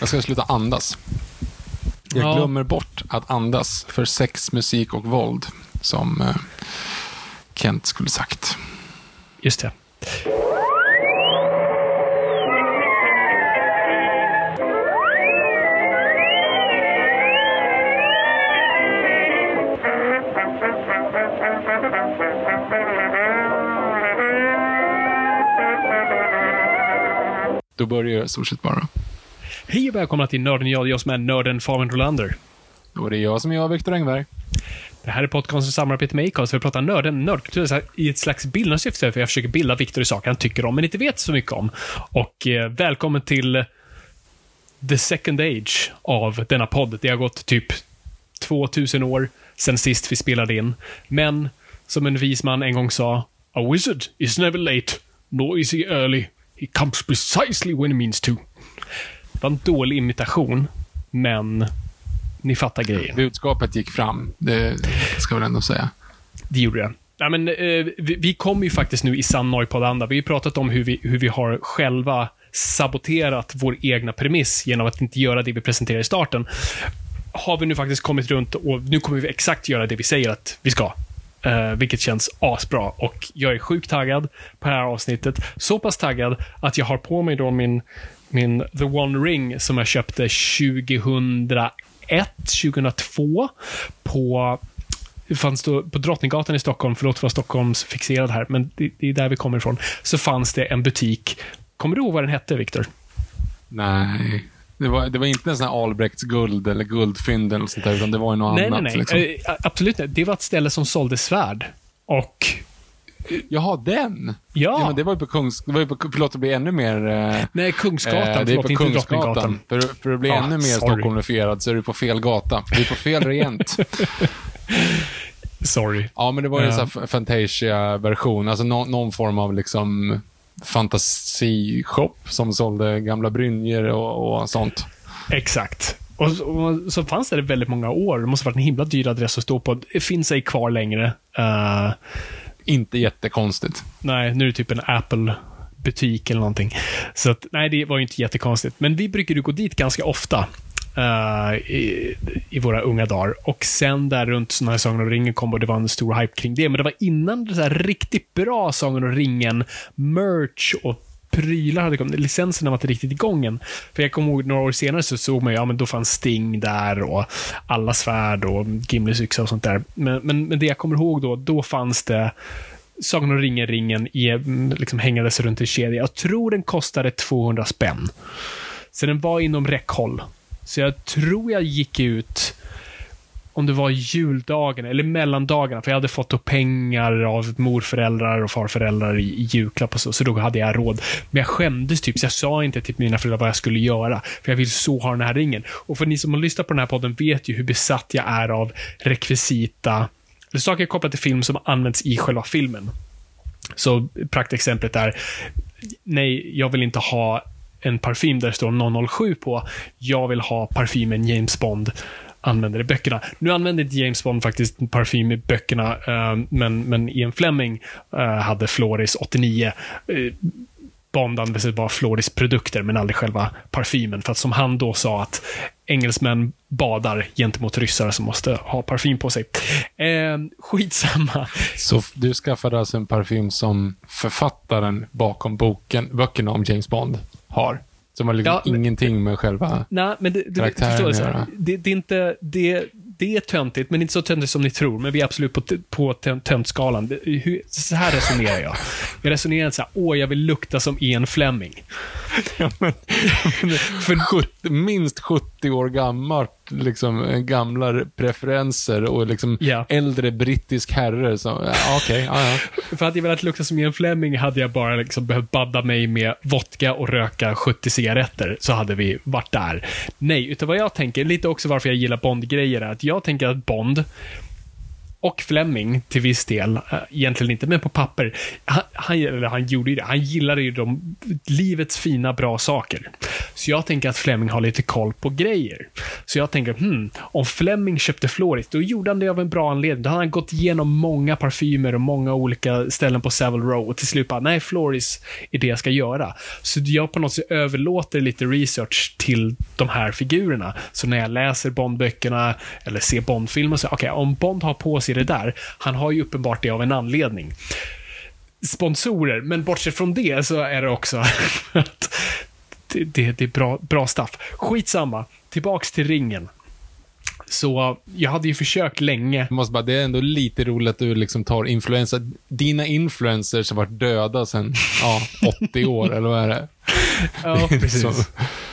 Jag ska sluta andas. Jag Ja. glömmer bort att andas för sex, musik och våld, som eh, Kent skulle sagt. Just det. Då börjar jag i stort sett bara. Hej och välkomna till Nörden jag, jag som är nörden Fabian Rolander. Är det jag som är jag, Viktor Engberg. Det här är podcastens samarbete med Acast. Vi pratar nörden, nördkultur i ett slags bildningssyfte, för jag försöker bilda Viktor i saker han tycker om, men inte vet så mycket om. Och eh, välkommen till the second age av denna podd. Det har gått typ 2000 år sedan sist vi spelade in. Men, som en vis man en gång sa, A wizard is never late, nor is he early. He comes precisely when he means to. Det var en dålig imitation, men ni fattar grejen. Budskapet gick fram, det ska jag väl ändå säga. Det gjorde det. Ja, men, eh, vi, vi kommer ju faktiskt nu i sann Noipod-anda. Vi har ju pratat om hur vi, hur vi har själva saboterat vår egna premiss genom att inte göra det vi presenterar i starten. Har vi nu faktiskt kommit runt och nu kommer vi exakt göra det vi säger att vi ska. Eh, vilket känns asbra. Och jag är sjukt taggad på det här avsnittet. Så pass taggad att jag har på mig då min, min The One Ring som jag köpte 2001, 2002 på fanns då, på Drottninggatan i Stockholm, förlåt för att vara Stockholmsfixerad här, men det, det är där vi kommer ifrån, så fanns det en butik. Kommer du ihåg vad den hette, Viktor? Nej. Det var, det var inte en sån här Albrekts guld eller guldfynd eller sånt där, utan det var ju något Nej, nej, annat. nej. Liksom. Eh, absolut inte. Det var ett ställe som sålde svärd. Och, Jaha, den? ja. men det var ju på Kungs... Det var ju på, förlåt, det blir ännu mer... Eh, nej, Kungsgatan. eh, det är förlåt, på inte Kungsgatan. För, för att bli Ah, ännu mer. Stockholmifierad så är du på fel gata. Du är på fel regent. Sorry. Ja, men det var ju en Ja. sån Fantasia-version. Alltså nå- någon form av liksom fantasishop som sålde gamla brynjor och, och sånt. Exakt. Och, så- och så fanns det väldigt många år. Det måste ha varit en himla dyr adress att stå på. Det finns ej kvar längre. Eh, inte jättekonstigt. Nej, nu är det typ en Apple-butik eller någonting. Så att, nej, det var ju inte jättekonstigt. Men vi brukar ju gå dit ganska ofta. Uh, i, I våra unga dagar. Och sen där runt när Sagan om ringen kom och det var en stor hype kring det. Men det var innan det där riktigt bra Sagan om ringen merch och prylar hade kommit. Licenserna var inte riktigt igång än. För jag kommer ihåg några år senare så såg man ju, ja men då fanns Sting där och alla svärd och Gimlis yxa och sånt där. Men, men, men det jag kommer ihåg då, då fanns det Sagan om ringen-ringen liksom hängades runt en kedja. Jag tror den kostade 200 spänn. Så den var inom räckhåll. Så jag tror jag gick ut om det var juldagen eller mellandagarna, för jag hade fått upp pengar av morföräldrar och farföräldrar i, i julklapp och så, så då hade jag råd. Men jag skämdes typ, så jag sa inte till mina föräldrar vad jag skulle göra, för jag vill så ha den här ringen. Och för ni som har lyssnat på den här podden vet ju hur besatt jag är av rekvisita, eller saker kopplat till film som används i själva filmen. Så praktexemplet är, nej, jag vill inte ha en parfym där det står 007 på. Jag vill ha parfymen James Bond använder i böckerna. Nu använder inte James Bond faktiskt parfym i böckerna, eh, men, men Ian Fleming eh, hade Floris 89. Eh, Bond använde sig bara Floris produkter, men aldrig själva parfymen. För att som han då sa att engelsmän badar gentemot ryssar som måste ha parfym på sig. Eh, skitsamma. Så du skaffade alltså en parfym som författaren bakom boken, böckerna om James Bond har? Som har liksom Ja, men- ingenting med själva... Nej, men det, du Karaktären så göra. det, det är inte... Det, det är töntigt, men inte så töntigt som ni tror. Men vi är absolut på, på tö- töntskalan. Så här resonerar jag. Jag resonerar inte så här, åh, jag vill lukta som Ian Fleming. För 70, minst 70 år gammalt, liksom, eh, gamla preferenser och liksom Ja. äldre brittisk herre som, ja, okej, ja, ja. För hade jag velat lukta som Ian Fleming hade jag bara liksom behövt badda mig med vodka och röka 70 cigaretter, så hade vi varit där. Nej, utan vad jag tänker, lite också varför jag gillar Bond-grejer, är att jag tänker att Bond och Fleming till viss del, eh, egentligen inte, men på papper. Han, han, eller han gjorde ju det. Han gillade ju de, livets fina, bra saker. Så jag tänker att Fleming har lite koll på grejer. Så jag tänker, hmm, om Fleming köpte Floris, då gjorde han det av en bra anledning. Då hade han gått igenom många parfymer och många olika ställen på Savile Row och till slut bara, nej, Floris är det jag ska göra. Så jag på något sätt överlåter lite research till de här figurerna. Så när jag läser Bond-böckerna eller ser Bond-filmer så, okej, om Bond har på sig det där, han har ju uppenbart det av en anledning. Sponsorer, men bortsett från det så är det också att det, det, det är bra, bra stuff. Skitsamma, tillbaks till ringen. Så jag hade ju försökt länge. Jag måste bara, det är ändå lite roligt att du liksom tar influenser, dina influencers har varit döda sedan, ja, 80 år, eller vad är det? Ja, precis. Så,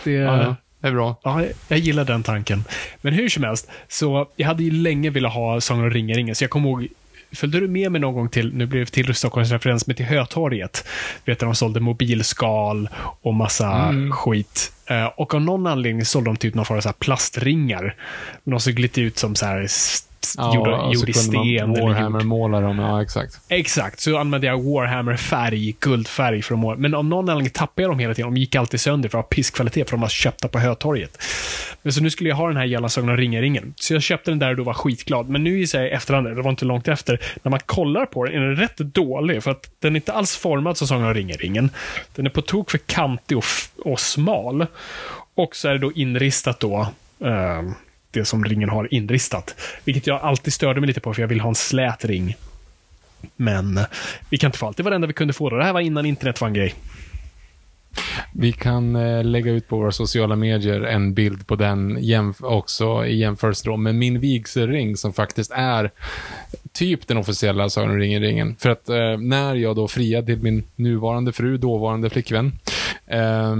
Det, ja, ja, är bra. Ja, jag gillar den tanken. Men hur som helst, så jag hade ju länge velat ha Sagan om ringen-ringen, så jag kommer ihåg Följde du med mig någon gång till, nu blir det till Stockholms referens, men till Hötorget? Du vet, där de sålde mobilskal och massa skit. Eh, och av någon anledning sålde de typ någon form av plastringar. De såg lite ut som så här s- gjorda, och så gjord i sten. eller Warhammer gjord- måla dem, ja exakt. Exakt, så använde jag Warhammer-färg, guldfärg för att måla. Men av någon anledning tappade jag dem hela tiden. De gick alltid sönder för att ha pisskvalitet, för de var köpta på Hötorget. Men så nu skulle jag ha den här jävla Sagan om ringen-ringen. Så jag köpte den där och då var skitglad. Men nu i efterhand, det var inte långt efter, när man kollar på den är den rätt dålig. För att den är inte alls formad som Sagan om ringen-ringen. Den är på tok för kantig och, och smal. Och så är det då inristat då, ehm, det som ringen har inristat. Vilket jag alltid störde mig lite på, för jag vill ha en slät ring. Men vi kan inte få allt. Det var det enda vi kunde få. Då. Det här var innan internet var en grej. Vi kan eh, lägga ut på våra sociala medier en bild på den jämf- också i jämförelse då med min vigselring som faktiskt är typ den officiella Sagan om ringen-ringen. För att eh, när jag då friade till min nuvarande fru, dåvarande flickvän, eh,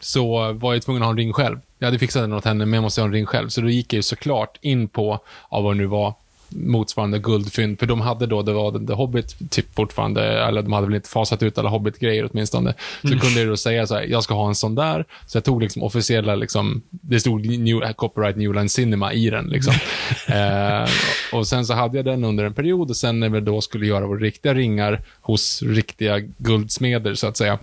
så var jag tvungen att ha en ring själv. Jag hade fixat den åt henne, men jag måste ha en ring själv. Så då gick jag ju såklart in på, av vad det nu var, motsvarande guldfynd. För de hade då, det var The Hobbit typ fortfarande, eller de hade väl inte fasat ut alla Hobbit-grejer åtminstone. Så kunde jag då säga så här, jag ska ha en sån där. Så jag tog liksom officiella, liksom, det stod New, Copyright New Line Cinema i den. Liksom. eh, och sen så hade jag den under en period och sen när vi då skulle göra våra riktiga ringar hos riktiga guldsmeder, så att säga.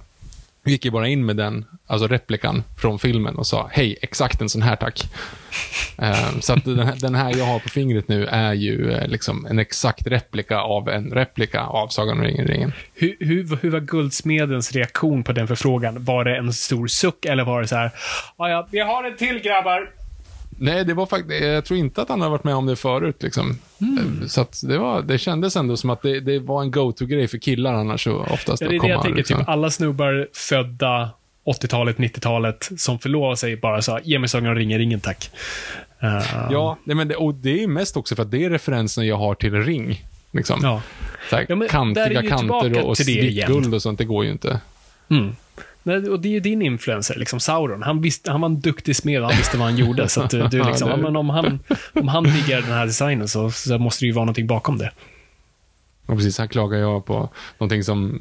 Gick ju bara in med den, alltså replikan från filmen och sa hej, exakt en sån här tack. Um, så att den här, den här jag har på fingret nu är ju eh, liksom en exakt replika av en replika av Sagan om ringen-ringen. Hur, hur, hur var Guldsmedens reaktion på den förfrågan? Var det en stor suck eller var det så här, ah, ja, vi har en till grabbar. Nej, det var faktiskt, jag tror inte att han har varit med om det förut. Liksom. Eh, Så det, var, det kändes ändå som att det, det var en go-to-grej för killar annars oftast. Ja, det är det jag tänker, liksom. typ alla snubbar födda 80-talet, 90-talet som förlovar sig bara sa, ge mig Sagan om ringen-ringen tack. Eh, Ja, nej, men det, och det är mest också för att det är referensen jag har till ring. Liksom. ja. Så här, Ja, kantiga kanter och, och och sånt, det går ju inte. Mm. Nej, och det är ju din influencer, liksom Sauron. Han, visste, han var en duktig smed och han visste vad han gjorde. Så du, du liksom, Ja, men om, han, om han diggar den här designen så, så måste det ju vara någonting bakom det. Och precis, här klagar jag på någonting som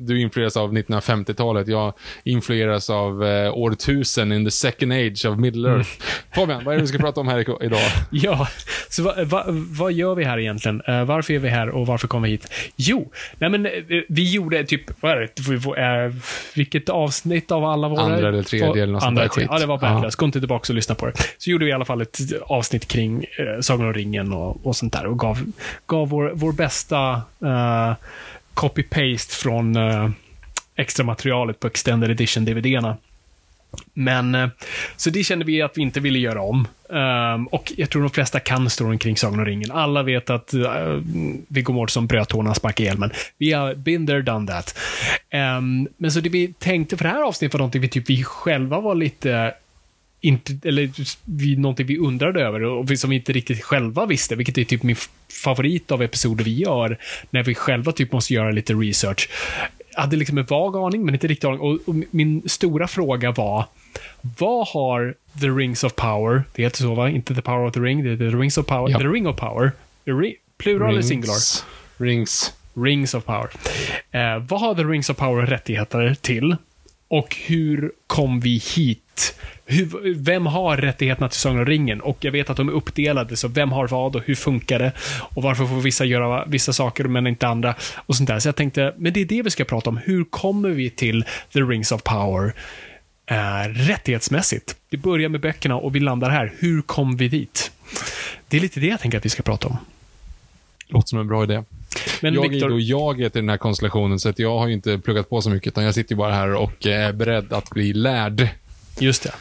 du influeras av 1950-talet. Jag influeras av eh, år 1000 in the second age of Middle Earth. Fabian, vad är det vi ska prata om här idag? Ja, så va, va, vad gör vi här egentligen? Eh, varför är vi här och varför kom vi hit? Jo, nej men eh, vi gjorde typ, vad är det, eh, vilket avsnitt av alla våra... Andra eller tredje eller något sånt där skit. Ja, det var värdelöst. Gå inte tillbaka och lyssna på det. Så gjorde vi i alla fall ett avsnitt kring eh, Sagan om ringen och, och sånt där och gav, gav vår, vår bästa copy-paste från extra materialet på Extended Edition-DVD-erna. Men, eh, så det kände vi att vi inte ville göra om. Um, och jag tror de flesta kan storyn kring Sagan om ringen. Alla vet att eh, uh, Viggo Mortensen bröt tårna och sparkade ihjäl, men vi har been there, done that. Um, men så det vi tänkte för det här avsnittet var någonting vi, typ, vi själva var lite inte, eller vi, någonting vi undrade över och som vi inte riktigt själva visste, vilket är typ min favorit av episoder vi gör, när vi själva typ måste göra lite research. Hade liksom en vag aning, men inte riktigt aning. Och, och min stora fråga var, vad har The Rings of Power, det heter så va? Inte The Power of the Ring, det heter The Rings of Power. Ja. The Ring of Power. Ri plural Rings. eller singular? Rings. Rings of Power. Eh, vad har The Rings of Power rättigheter till? Och hur kom vi hit? Hur, vem har rättigheterna till Sagan om ringen? Och jag vet att de är uppdelade, så vem har vad och hur funkar det? Och varför får vissa göra vissa saker men inte andra? Och sånt där. Så jag tänkte, men det är det vi ska prata om. Hur kommer vi till The Rings of Power? eh, rättighetsmässigt. Vi börjar med böckerna och vi landar här. Hur kom vi dit? Det är lite det jag tänker att vi ska prata om. Låter som en bra idé. Men jag Victor... är då jaget i den här konstellationen, så att jag har ju inte pluggat på så mycket, utan jag sitter bara här och är beredd att bli lärd. Just det.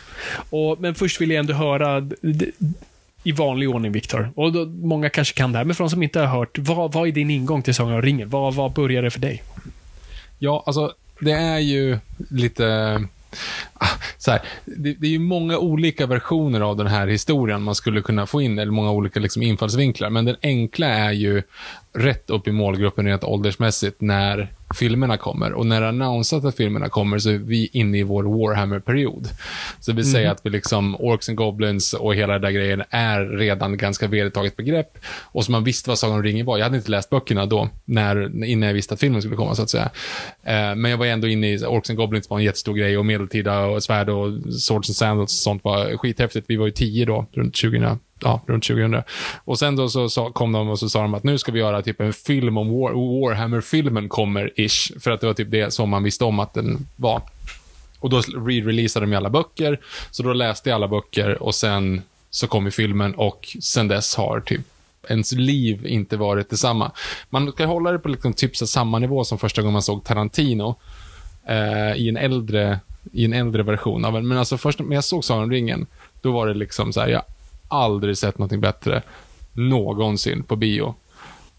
Och, men först vill jag ändå höra, i vanlig ordning, Viktor. Och då, många kanske kan det här, men för de som inte har hört, vad, vad är din ingång till Sagan om ringen? Vad, vad började för dig? Ja, alltså, det är ju lite ah, så här, det, det, är ju många olika versioner av den här historien man skulle kunna få in, eller många olika liksom infallsvinklar. Men den enkla är ju rätt upp i målgruppen rent åldersmässigt när filmerna kommer. Och när det annonsat att filmerna kommer så är vi inne i vår Warhammer-period. Så säga mm. att vi liksom, Orcs and Goblins och hela den där grejen är redan ganska vedertaget begrepp. Och så man visste vad Sagan om ringen var. Jag hade inte läst böckerna då, när, innan jag visste att filmen skulle komma, så att säga. Eh, men jag var ändå inne i, Orcs and Goblins var en jättestor grej och medeltida och svärd och Swords and Sandals och sånt var skithäftigt. Vi var ju tio då, runt 20 ja, runt 2000. Och sen då så, så kom de och så sa de att nu ska vi göra typ en film om War, Warhammer-filmen kommer, ish. För att det var typ det som man visste om att den var. Och då re-releasade de alla böcker, så då läste jag alla böcker och sen så kom ju filmen och sen dess har typ ens liv inte varit detsamma. Man kan hålla det på liksom typ så samma nivå som första gången man såg Tarantino eh, i en äldre i en äldre version av den. Men alltså först när jag såg Sagan om ringen, då var det liksom så här, jag aldrig sett någonting bättre någonsin på bio.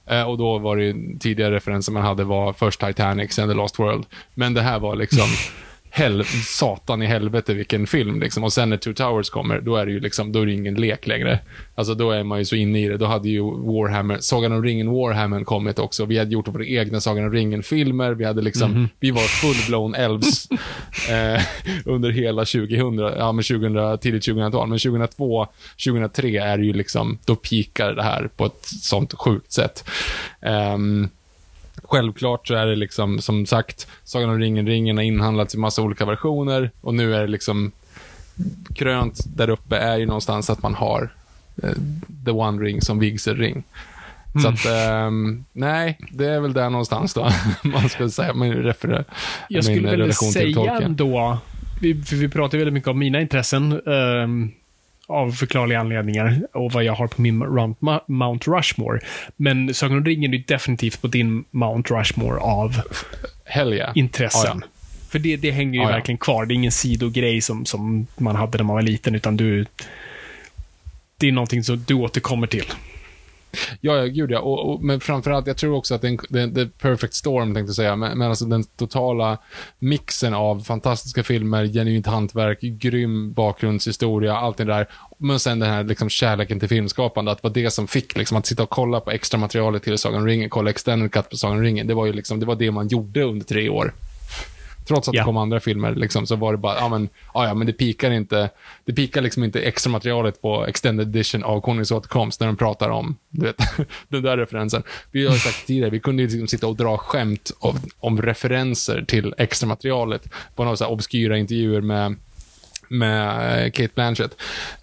Eh, och då var det ju tidigare referenser man hade var först Titanic, sen The Lost World. Men det här var liksom hel, satan i helvete vilken film liksom. Och sen när Two Towers kommer, då är det ju liksom, då är det ingen lek längre. Alltså då är man ju så inne i det. Då hade ju Warhammer, Sagan om ringen Warhammer kommit också. Vi hade gjort våra egna Sagan om ringen-filmer. Vi hade liksom, mm -hmm. vi var full-blown elves eh, under hela 2000, ja men 2000, tidigt 2000-tal. Men 2002, 2003 är det ju liksom, då pikar det här på ett sånt sjukt sätt. Um, Självklart så är det liksom, som sagt, Sagan om ringen-ringen har inhandlats i massa olika versioner och nu är det liksom krönt där uppe är ju någonstans att man har eh, The One Ring som vigselring. Mm. Så att, um, nej, det är väl där någonstans då, man ska säga, refererar Jag skulle väl säga ändå, vi, för vi pratar väldigt mycket om mina intressen, um, av förklarliga anledningar och vad jag har på min Mount Rushmore. Men Sagan om ringen är definitivt på din Mount Rushmore av yeah. intressen. Ah, ja. För det, det hänger ju ah, verkligen ja. kvar. Det är ingen sidogrej som, som man hade när man var liten, utan du... Det är någonting som du återkommer till. Ja, ja, gud ja. Och, och, men framförallt, jag tror också att den, den, the perfect storm, tänkte jag säga, men, men alltså den totala mixen av fantastiska filmer, genuint hantverk, grym bakgrundshistoria, allt det där. Men sen den här liksom, kärleken till filmskapande, att det var det som fick liksom, att sitta och kolla på extra materialet till Sagan Ringen, kolla extended cut på Sagan Ringen. Det var ju liksom, det var det man gjorde under tre år. Trots att ja. det kom andra filmer, liksom, så var det bara, ja men, ja, ja men det pikar inte, det pikar liksom inte extra materialet på extended edition av Konungens återkomst när de pratar om, du vet, den där referensen. Vi har ju sagt tidigare, vi kunde ju liksom sitta och dra skämt om, om referenser till extra materialet på några så obskyra intervjuer med med Kate Blanchett.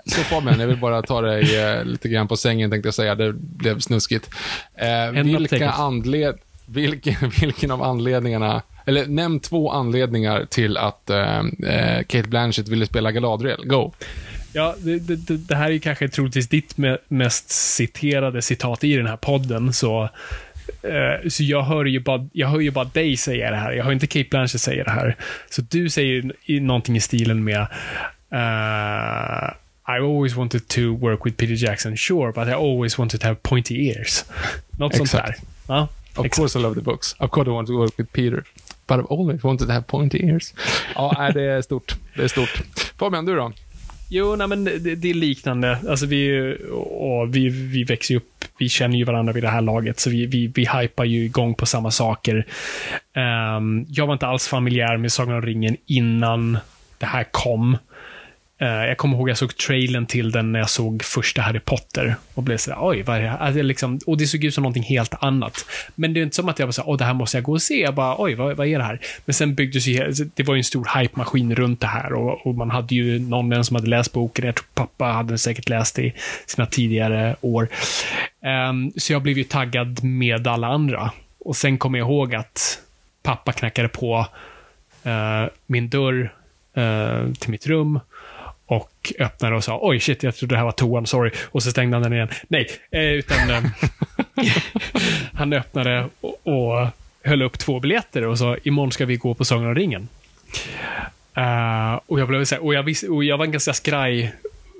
Så Fabian, jag vill bara ta dig eh, lite grann på sängen tänkte jag säga. Det blev snuskigt. Eh, vilka anled vilken, vilken av anledningarna eller nämn två anledningar till att eh, eh, Kate Blanchett ville spela Galadriel. Go! Ja, det, det, det, här är kanske troligtvis ditt mest citerade citat i den här podden, så Eh, så jag hör, ju bara, jag hör ju bara dig säga det här. Jag hör inte Kate Blanchett säga det här. Så du säger någonting i stilen med uh, I always wanted to work with Peter Jackson, sure, but I always wanted to have pointy ears. Något sånt där. Ja, of exakt. course I love the books. Of course I want to work with Peter. But I've always wanted to have pointy ears. Ja, det är stort. Det är stort. Fabian, du då? Jo, nej, men det, det, är liknande. Alltså vi, och vi, vi växer upp, vi känner ju varandra vid det här laget, så vi, vi, vi hypar ju igång på samma saker. Um, jag var inte alls familjär med Sagan om ringen innan det här kom. Eh, jag kommer ihåg att jag såg trailern till den när jag såg första Harry Potter och blev sådär, oj, vad är det här? Alltså, liksom, och det såg ut som någonting helt annat. Men det är inte som att jag var såhär, åh, det här måste jag gå och se. Jag bara, oj, vad, vad är det här? Men sen byggdes ju, det var ju en stor hype-maskin runt det här och, och, man hade ju någon som hade läst boken. Jag tror pappa hade säkert läst det i sina tidigare år. Um, så jag blev ju taggad med alla andra. Och sen kommer jag ihåg att pappa knackade på uh, min dörr uh, till mitt rum och öppnade och sa oj shit, jag trodde det här var toan, sorry. Och så stängde han den igen. Nej, eh, utan eh, han öppnade och, och höll upp två biljetter och sa imorgon ska vi gå på Sagan om ringen. Uh, och jag blev så och jag, visste, och jag var en ganska skraj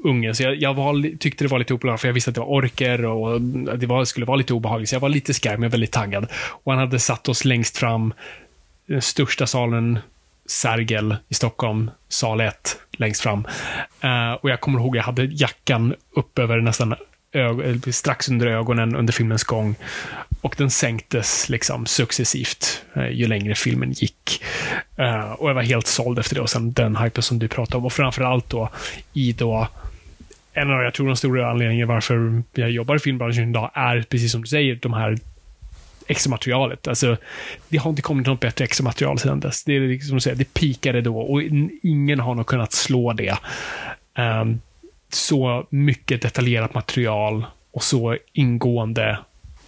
unge, så jag, jag var, tyckte det var lite obehagligt, för jag visste att det var orker och det var, skulle vara lite obehagligt, så jag var lite skraj, men väldigt taggad. Och han hade satt oss längst fram, den största salen Sergel i Stockholm, sal 1, längst fram. Uh, och jag kommer ihåg, jag hade jackan upp över nästan eh, strax under ögonen under filmens gång. Och den sänktes liksom successivt uh, ju längre filmen gick. Uh, och jag var helt såld efter det. Och sen den hypen som du pratade om. Och framförallt då i då en av, jag tror, de stora anledningarna varför jag jobbar i filmbranschen idag är, precis som du säger, de här extra materialet. Alltså, det har inte kommit något bättre extra material sedan dess. Det, är liksom det pikade då och ingen har nog kunnat slå det. Um, så mycket detaljerat material och så ingående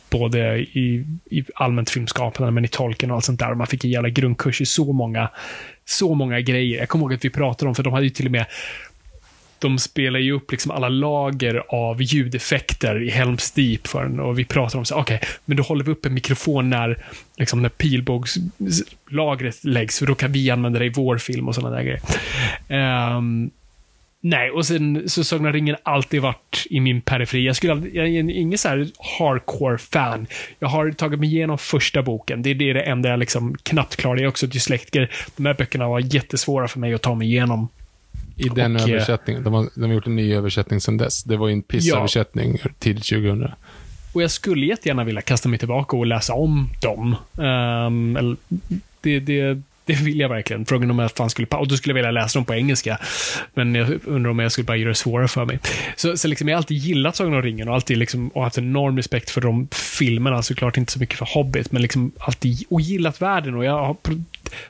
både i, i allmänt filmskapande men i tolken och allt sånt där. Man fick en jävla grundkurs i så många, så många grejer. Jag kommer ihåg att vi pratade om, för de hade ju till och med de spelar ju upp liksom alla lager av ljudeffekter i Helms Deep för en, och vi pratar om så okej, okay, men då håller vi upp en mikrofon när, liksom när pilbågslagret läggs, för då kan vi använda det i vår film och sådana där grejer. Um, Nej, och sen så Sagan ringen alltid varit i min periferi. Jag, skulle aldrig, jag är ingen så här hardcore-fan. Jag har tagit mig igenom första boken. Det är det, det enda jag liksom knappt klarar. Jag är också dyslektiker. De här böckerna var jättesvåra för mig att ta mig igenom. I den och, eh, översättningen. De har, de har gjort en ny översättning sedan dess. Det var ju en pissöversättning ja. tidigt 2000. Och jag skulle jättegärna vilja kasta mig tillbaka och läsa om dem. Um, det, det, det vill jag verkligen. Frågan om jag fan skulle... Och då skulle jag vilja läsa dem på engelska. Men jag undrar om jag skulle bara göra det svårare för mig. Så, så liksom, jag har alltid gillat Sagan om ringen och alltid liksom, och haft enorm respekt för de filmerna. Såklart inte så mycket för Hobbit, men liksom alltid och gillat världen. Och jag har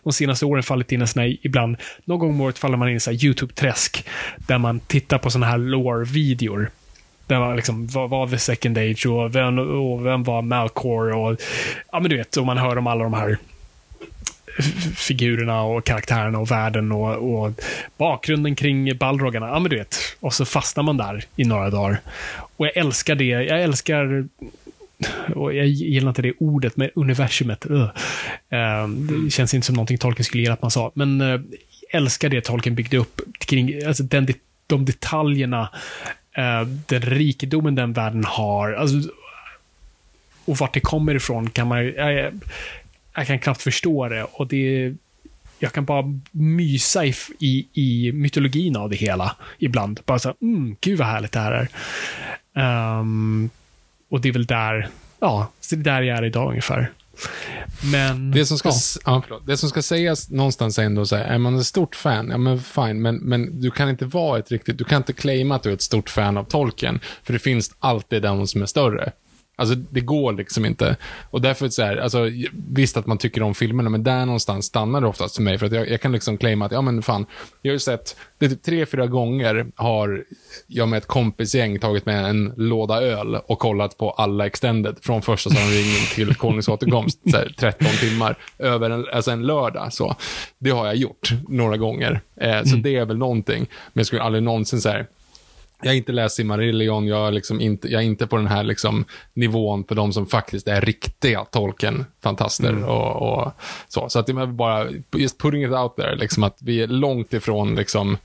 de senaste åren fallit in en sån här, ibland, någon gång om året faller man in i en YouTube-träsk. Där man tittar på såna här lore-videor. Där man liksom, vad var The Second Age och vem, och vem var Malcore och, ja men du vet, och man hör om alla de här figurerna och karaktärerna och världen och, och bakgrunden kring Balrogarna. Ja, men du vet. Och så fastnar man där i några dagar. Och jag älskar det. Jag älskar och jag gillar inte det ordet, men universumet. Uh. det känns inte som någonting Tolkien skulle gilla att man sa. Men uh, älskar det Tolkien byggde upp kring alltså den, de detaljerna, uh, den rikedomen den världen har. Alltså, och vart det kommer ifrån kan man jag, jag kan knappt förstå det. Och det jag kan bara mysa i, i, i mytologin av det hela ibland. Bara så mm, gud vad härligt det här är. Um, och det är väl där, ja, så det är där jag är idag ungefär. Men, det som ska, ja. Ja, det som ska sägas någonstans är ändå så här, är man ett stort fan, ja men fine, men, men du kan inte vara ett riktigt, du kan inte claima att du är ett stort fan av tolken, för det finns alltid den som är större. Alltså det går liksom inte. Och därför så här, alltså visst att man tycker om filmerna, men där någonstans stannar det oftast för mig. För att jag, jag kan liksom claima att, ja men fan, jag har ju sett, det är typ tre, fyra gånger har jag med ett kompisgäng tagit med en låda öl och kollat på alla extended från första ringen till Konungens återkomst, så här, 13 timmar, över en, alltså en lördag. Så. Det har jag gjort några gånger. Eh, så mm. det är väl någonting. Men jag skulle aldrig någonsin så här, jag har inte läst Silmarillion, jag är, liksom inte, jag är inte på den här liksom nivån för de som faktiskt är riktiga Tolkien-fantaster Mm. och, och så. Så att det är bara, just putting it out there, liksom att vi är långt ifrån liksom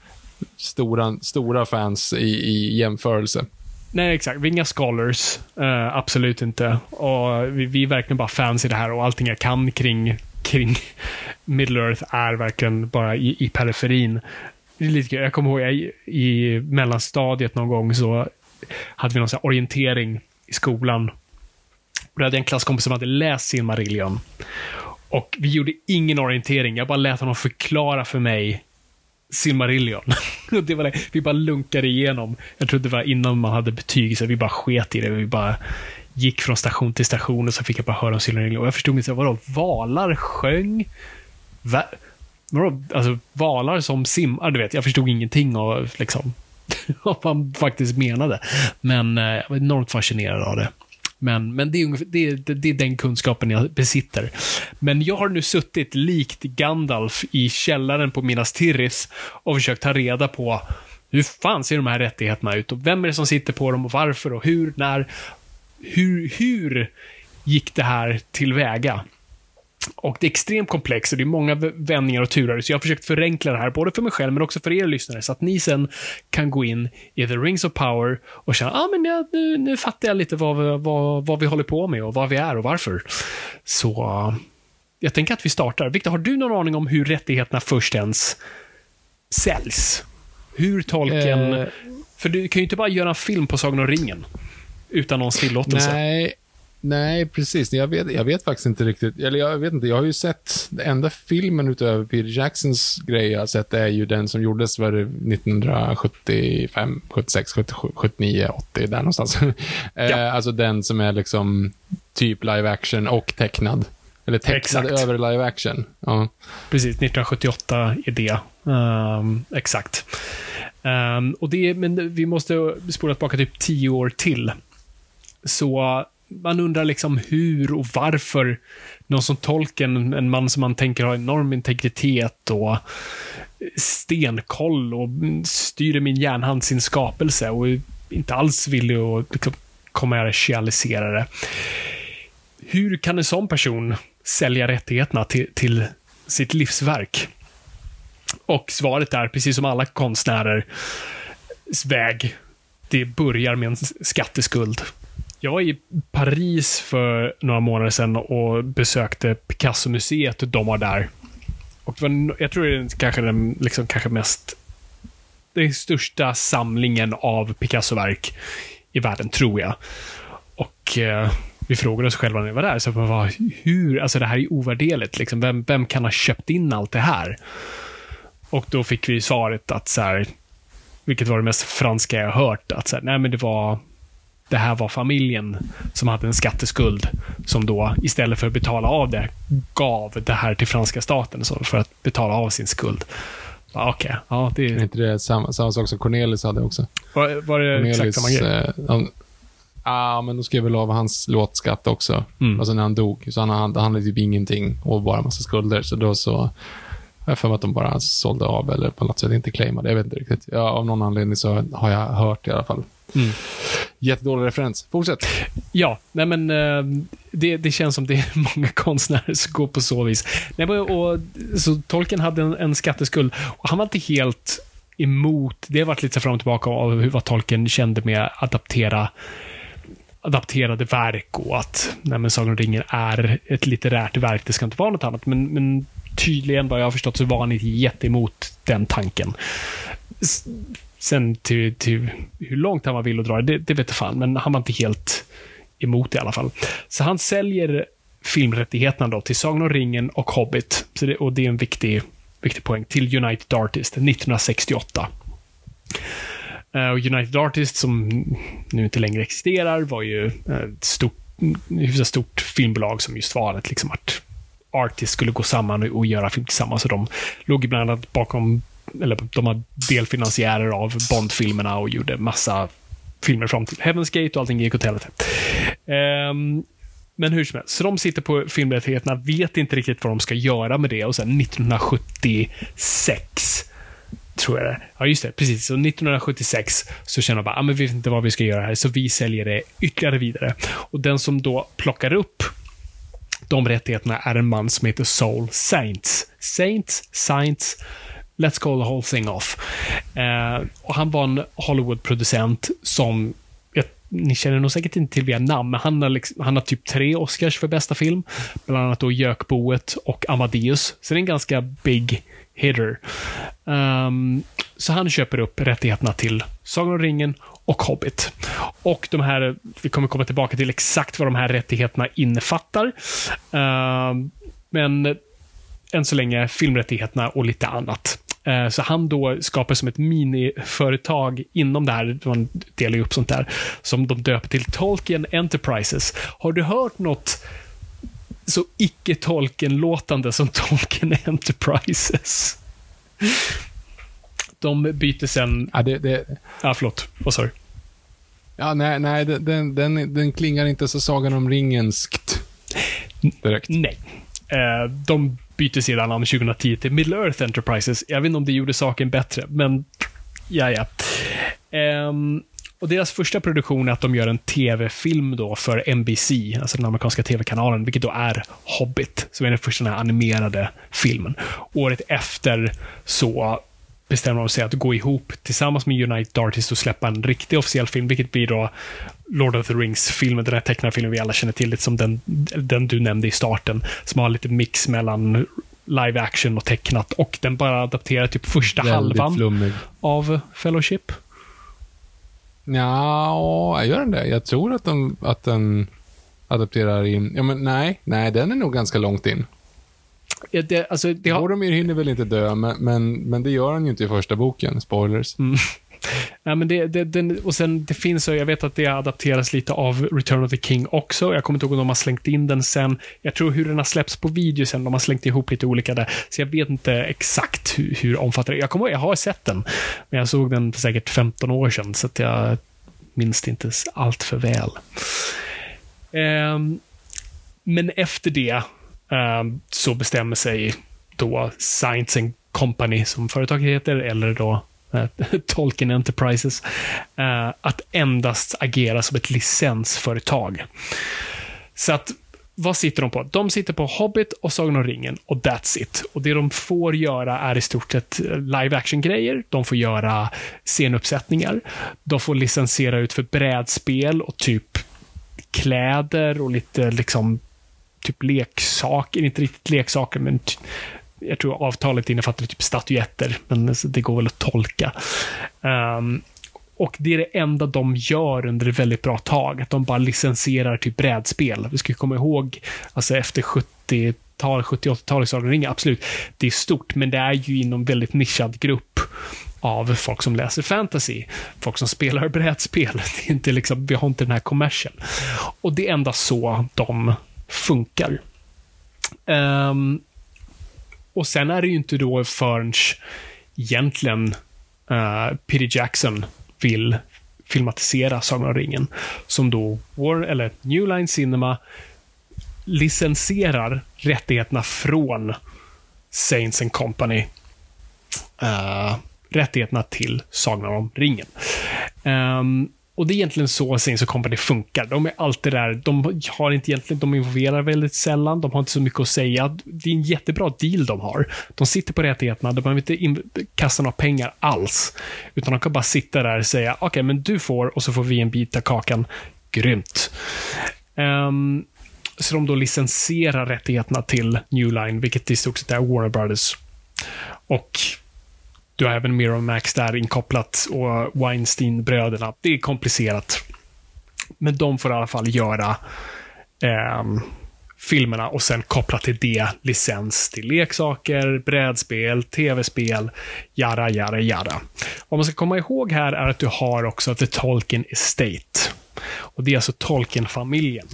stora, stora fans i, i jämförelse. Nej, exakt. Vi är inga scholars. Eh, absolut inte. Och vi, vi är verkligen bara fans i det här och allting jag kan kring, kring Middle Earth är verkligen bara i, i periferin. Det är lite kul. Jag kommer ihåg jag, i mellanstadiet någon gång så hade vi någon sån här orientering i skolan. Och då hade jag en klasskompis som hade läst Silmarillion. Och vi gjorde ingen orientering. Jag bara lät honom förklara för mig Silmarillion. Det var det. Vi bara lunkade igenom. Jag tror det var innan man hade betyg, så vi bara sket i det. Vi bara gick från station till station och så fick jag bara höra om Silmarillion. Och jag förstod inte, vadå, valar sjöng? Va? Vadå, alltså valar som simmar, du vet. Jag förstod ingenting av liksom, vad han faktiskt menade. Men eh, jag var enormt fascinerad av det. Men, men det, är ungefär, det, är- det, det är den kunskapen jag besitter. Men jag har nu suttit likt Gandalf i källaren på Minas Tirith och försökt ta reda på hur fan ser de här rättigheterna ut och vem är det som sitter på dem och varför och hur, när. Hur, hur gick det här tillväga? Och det är extremt komplext och det är många vändningar och turer, så jag har försökt förenkla det här, både för mig själv men också för er lyssnare, så att ni sen kan gå in i The Rings of Power och känna, ja ah, men jag, nu, nu fattar jag lite vad, vi- vad, vad vi håller på med och vad vi är och varför. Så uh, jag tänker att vi startar. Viktor, har du någon aning om hur rättigheterna först ens säljs? Hur tolken... Eh. För du kan ju inte bara göra en film på Sagan om ringen utan någons tillåtelse. Nej, nej, precis. Jag vet, jag vet faktiskt inte riktigt. Eller jag vet inte, jag har ju sett, den enda filmen utöver Peter Jacksons grej jag har sett är ju den som gjordes för 1975, 76, 77, 79, 80, där någonstans. Ja. eh, alltså den som är liksom typ live action och tecknad. Eller tecknad Exakt. över live action. Ja. Precis, 1978 är det. Ehm, exakt. Ehm, och det, men vi måste spola tillbaka typ tio år till. Så man undrar liksom hur och varför någon som Tolkien, en man som man tänker har enorm integritet och stenkoll och styr i min järnhand sin skapelse och inte alls villig att liksom kommersialisera det. Hur kan en sån person sälja rättigheterna till, till sitt livsverk? Och svaret är, precis som alla konstnärers väg, det börjar med en skatteskuld. Jag var i Paris för några månader sedan och besökte Picasso-museet de har där. Och det var, jag tror det är kanske den liksom, kanske mest den största samlingen av Picasso-verk i världen, tror jag. Och eh, vi frågade oss själva när vi var där, så bara, hur, alltså det här är ovärderligt. Liksom, vem, vem kan ha köpt in allt det här? Och då fick vi svaret att så här, vilket var det mest franska jag har hört, att så här, nej men det var det här var familjen som hade en skatteskuld som då istället för att betala av det gav det här till franska staten så för att betala av sin skuld. Okej, ja det Är inte det samma, samma sak som Cornelis hade också? var, var det exakt samma grej. eh, han, ah, men de skrev väl av hans låtskatt också. Mm. Alltså när han dog. Så han, han, han hade typ ingenting och bara massa skulder. Så då så... Jag för mig att de bara sålde av eller på något sätt inte claimade. Jag vet inte riktigt. Ja, av någon anledning så har jag hört i alla fall. Mm. Jättedålig referens. Fortsätt. Ja, nej men eh, det, det känns som det är många konstnärer som går på så vis. Nej, men, och, så Tolkien hade en, en skatteskuld och han var inte helt emot, det har varit lite fram och tillbaka av hur vad Tolkien kände med att adaptera adapterade verk och att nej, men Sagan om ringen är ett litterärt verk, det ska inte vara något annat. Men, men tydligen, vad jag har förstått, så var han inte jätteemot den tanken. Sen till, till hur långt han var villig att dra det, det vet jag fan, men han var inte helt emot det i alla fall. Så han säljer filmrättigheterna då till Sagan om ringen och Hobbit. Så det, och det är en viktig, viktig poäng. Till United Artists 1968. Eh, och United Artists, som nu inte längre existerar, var ju eh, ett stort, hyfsat stort filmbolag som just var ett liksom att Artists skulle gå samman och, och göra film tillsammans. Så de låg ibland bland annat bakom, eller de var delfinansiärer av Bond-filmerna och gjorde massa filmer fram till Heaven's Gate och allting gick åt helvete. Um, men hur som helst, så de sitter på filmrättigheterna, vet inte riktigt vad de ska göra med det och sen 1976 tror jag det. Ja, just det. Precis. Så 1976 så känner de bara, ah, men vi vet inte vad vi ska göra här, så vi säljer det ytterligare vidare. Och den som då plockar upp de rättigheterna är en man som heter Soul Saints. Saints, Saints, let's call the whole thing off. Eh, och han var en Hollywood-producent som ni känner nog säkert inte till via namn, men han har, liksom, han har typ tre Oscars för bästa film. Bland annat då Jökboet och Amadeus. Så det är en ganska big hitter. Um, så han köper upp rättigheterna till Sagan om ringen och Hobbit. Och de här, vi kommer komma tillbaka till exakt vad de här rättigheterna innefattar. Um, men än så länge filmrättigheterna och lite annat. Uh, så han då skapar som ett miniföretag inom det här, man delar ju upp sånt där, som de döper till Tolkien Enterprises. Har du hört något så icke-Tolkien-låtande som Tolkien Enterprises? De byter sen... Ja, det, det... Ja, förlåt. Vad sa du? Ja, nej, nej den, den, den klingar inte så Sagan om ringenskt direkt. Nej. Eh, de byter sedan namn 2010 till Middle Earth Enterprises. Jag vet inte om det gjorde saken bättre, men ja, ja. Um, och deras första produktion är att de gör en tv-film då för NBC, alltså den amerikanska tv-kanalen, vilket då är Hobbit, som är den första den här animerade filmen. Året efter så bestämmer de sig att gå ihop tillsammans med United Artists och släppa en riktig officiell film, vilket blir då Lord of the Rings-filmen, den här tecknade filmen vi alla känner till, lite som den, den du nämnde i starten, som har lite mix mellan live action och tecknat och den bara adapterar typ första Väldigt halvan flummig. av Fellowship. Ja, gör den det? Jag tror att, de, att den adapterar in... Ja, men nej, nej, den är nog ganska långt in. Ja, det, alltså, det har... Boromir hinner väl inte dö, men, men, men det gör han ju inte i första boken. Spoilers. Mm. Ja, men det, det, den, och sen, det finns, jag vet att det adapteras lite av Return of the King också. Jag kommer inte ihåg om de har slängt in den sen. Jag tror hur den har släppts på video sen, de har slängt ihop lite olika där. Så jag vet inte exakt hur, hur omfattande Jag kommer jag har sett den. Men jag såg den för säkert 15 år sedan, så att jag minns det inte allt för väl. Um, men efter det um, så bestämmer sig då Science and Company, som företaget heter, eller då Eh, Tolkien Enterprises, eh, att endast agera som ett licensföretag. Så att, vad sitter de på? De sitter på Hobbit och Sagan om ringen och that's it. Och det de får göra är i stort sett eh, live action-grejer. De får göra scenuppsättningar. De får licensiera ut för brädspel och typ kläder och lite liksom typ leksaker, inte riktigt leksaker, men jag tror avtalet innefattar typ statyetter, men det går väl att tolka. Um, och det är det enda de gör under ett väldigt bra tag, att de bara licensierar typ brädspel. Vi ska komma ihåg, alltså efter 70 tal 70-80-talets Sagan ringa, absolut, det är stort, men det är ju inom väldigt nischad grupp av folk som läser fantasy, folk som spelar brädspel. Det är inte liksom, vi har inte den här kommersen. Och det är endast så de funkar. Um, och sen är det ju inte då förrän egentligen uh, Peter Jackson vill filmatisera Sagan om ringen, som då War, eller New Line Cinema licensierar rättigheterna från Saints and Company. Uh, rättigheterna till Sagan om ringen. Um, och det är egentligen så Saints och Company funkar. De är alltid där. De har inte egentligen, de involverar väldigt sällan. De har inte så mycket att säga. Det är en jättebra deal de har. De sitter på rättigheterna. De behöver inte kasta några pengar alls. Utan de kan bara sitta där och säga, okej, okay, men du får och så får vi en bit av kakan. Grymt. Um, så de då licensierar rättigheterna till New Line, vilket i stort sett är Warner Brothers. Och du har även Miramax där inkopplat och Weinstein-bröderna. Det är komplicerat. Men de får i alla fall göra eh, filmerna och sen koppla till det licens till leksaker, brädspel, tv-spel, jara, jara, jara. Vad man ska komma ihåg här är att du har också The Tolkien Estate. Och det är alltså Tolkien-familjen.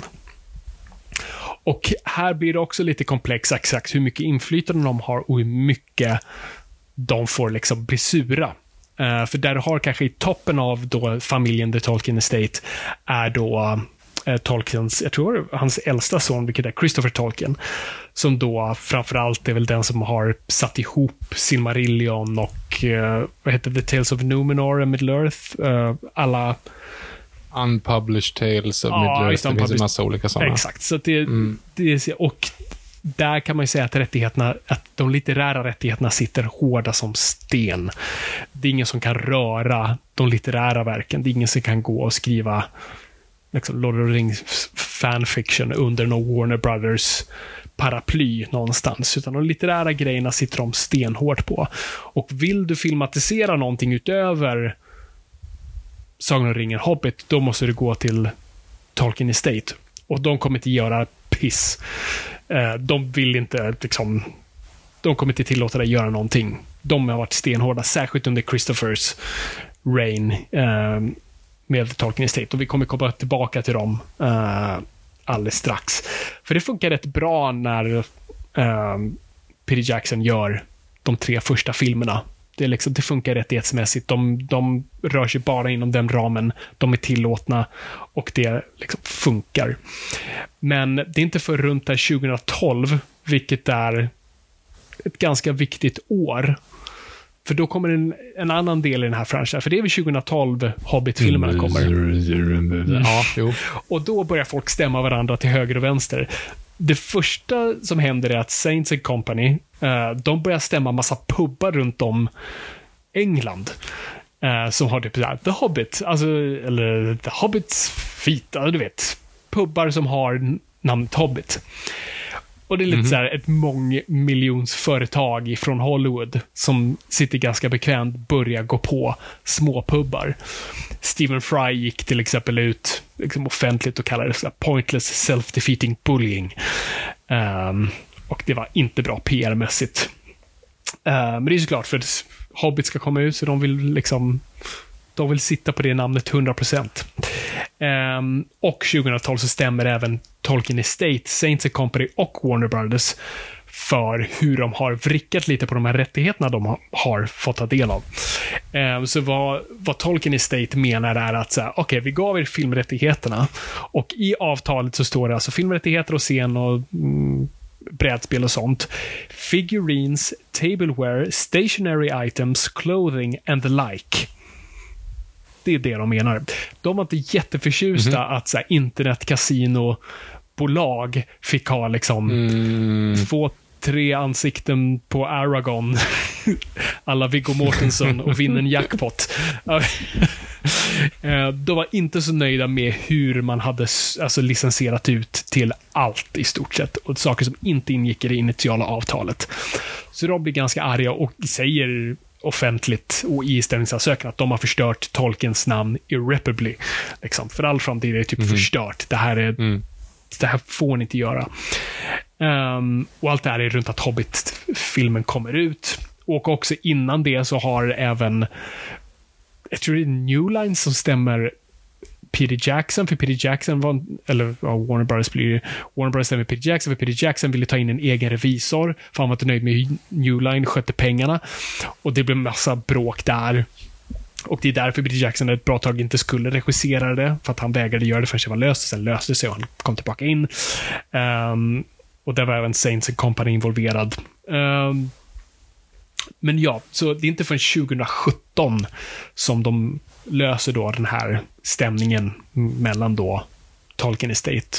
Och här blir det också lite komplext exakt hur mycket inflytande de har och hur mycket de får liksom bli sura. Uh, för där har kanske i toppen av då familjen The Tolkien Estate är då uh, Tolkiens, jag tror hans äldsta son, vilket är Christopher Tolkien, som då framförallt är väl den som har satt ihop Silmarillion och uh, vad heter The Tales of Numenor och Middle-earth. Uh, alla Unpublished Tales of Ja, Middle-earth. just Det finns en massa olika sådana. Exakt. Så det, det är, och där kan man ju säga att rättigheterna, att de litterära rättigheterna sitter hårda som sten. Det är ingen som kan röra de litterära verken. Det är ingen som kan gå och skriva liksom, Lord of the Rings fanfiction under någon Warner Brothers paraply någonstans, utan de litterära grejerna sitter de stenhårt på. Och vill du filmatisera någonting utöver Sagan om ringen Hobbit, då måste du gå till Tolkien Estate. Och de kommer inte göra piss. Eh, De vill inte liksom... De kommer inte tillåta dig göra någonting. De har varit stenhårda, särskilt under Christophers reign eh, med Tolkien Estate. Och vi kommer komma tillbaka till dem eh, alldeles strax. För det funkar rätt bra när eh, Peter Jackson gör de tre första filmerna. Det, liksom, det funkar rättighetsmässigt. De, de rör sig bara inom den ramen. De är tillåtna och det liksom funkar. Men det är inte för runt där 2012, vilket är ett ganska viktigt år. För då kommer en, en annan del i den här franchisen. För det är väl 2012 Hobbit-filmerna kommer. Ja, jo. Och då börjar folk stämma varandra till höger och vänster. Det första som händer är att Saints and Company, de börjar stämma massa pubbar runt om England. Eh, som har typ såhär, The Hobbit, alltså, eller The Hobbits feet, ja, du vet. Pubbar som har namnet Hobbit. Och det är lite så här ett mångmiljonsföretag från Hollywood som sitter ganska bekvämt börjar gå på småpubbar. Stephen Fry gick till exempel ut liksom offentligt och kallade det så pointless self-defeating bullying. Ehm, och det var inte bra PR-mässigt. Uh, eh, men det är såklart för att Hobbit ska komma ut så de vill liksom de vill sitta på det namnet 100%. Um, ehm, och 2012 så stämmer även Tolkien Estate, Saints and Company och Warner Brothers för hur de har vrickat lite på de här rättigheterna de har, fått ta del av. Um, så vad, vad Tolkien Estate menar är att okej, okej, vi gav er filmrättigheterna och i avtalet så står det alltså filmrättigheter och scen och mm, brädspel och sånt. Figurines, tableware, stationary items, clothing and the like. Det är det de menar. De var inte jätteförtjusta att så här, internetkasinobolag fick ha liksom få tre ansikten på Aragon alla Viggo Mortensen och vinna en jackpot. Eh, De var inte så nöjda med hur man hade alltså, licensierat ut till allt i stort sett. Och saker som inte ingick i det initiala avtalet. Så de blir ganska arga och säger offentligt och i ställningsansökan att de har förstört Tolkiens namn irreparably. Liksom. För all framtid är det typ förstört. Det här, är, det här får ni inte göra. Um, och allt det här är runt att Hobbit-filmen kommer ut. Och också innan det så har även, jag tror det är New Line som stämmer Peter Jackson, för Peter Jackson var, eller ja, Warner Brothers blir ju, Warner Brothers stämmer Peter Jackson, för Peter Jackson ville ta in en egen revisor, för han var inte nöjd med hur New Line skötte pengarna. Och det blev massa bråk där. Och det är därför Peter Jackson ett bra tag inte skulle regissera det, för att han vägrade göra det förrän det var löst. och Sen löste det sig och han kom tillbaka in. Um, och där var även Saints Company involverad. Ehm, men ja, så det är inte förrän 2017 som de löser då den här stämningen mellan då Tolkien Estate,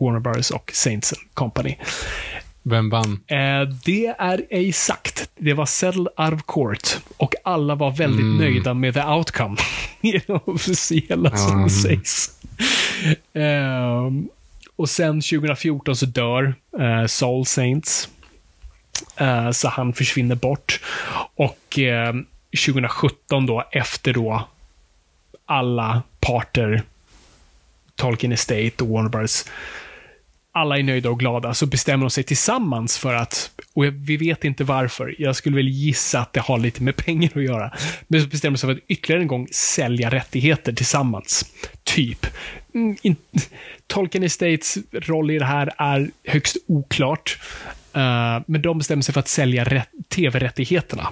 Warner Brothers och Saints Company. Vem vann? Eh, det är ej sagt. Det var settled out of court och alla var väldigt nöjda med the outcome officiella som Mm. sägs. Ehm, och sen 2014 så dör eh, Soul Saints. Eh, så han försvinner bort. Och eh, 2017 då, efter då alla parter, Tolkien Estate och Warner Brothers, alla är nöjda och glada, så bestämmer de sig tillsammans för att, och vi vet inte varför, jag skulle väl gissa att det har lite med pengar att göra, men så bestämmer de sig för att ytterligare en gång sälja rättigheter tillsammans. Typ. Mm, in, Tolkien Estates roll i det här är högst oklart, Uh, men de bestämmer sig för att sälja rätt, tv-rättigheterna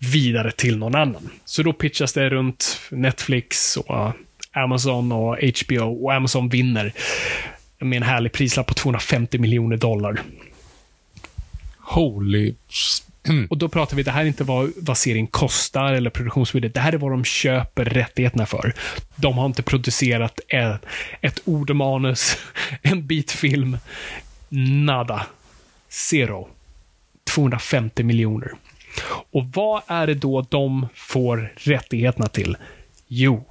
vidare till någon annan. Så då pitchas det runt Netflix och eh, Amazon och HBO och Amazon vinner. med en härlig prislapp på 250 miljoner dollar. Holy... Mm. Och då pratar vi, det här är inte vad, vad serien kostar eller produktionsbudget. Det här är vad de köper rättigheterna för. De har inte producerat ett, ett ord och manus, en bit film. Nada. Zero. 250 miljoner. Och vad är det då de får rättigheterna till? Jo,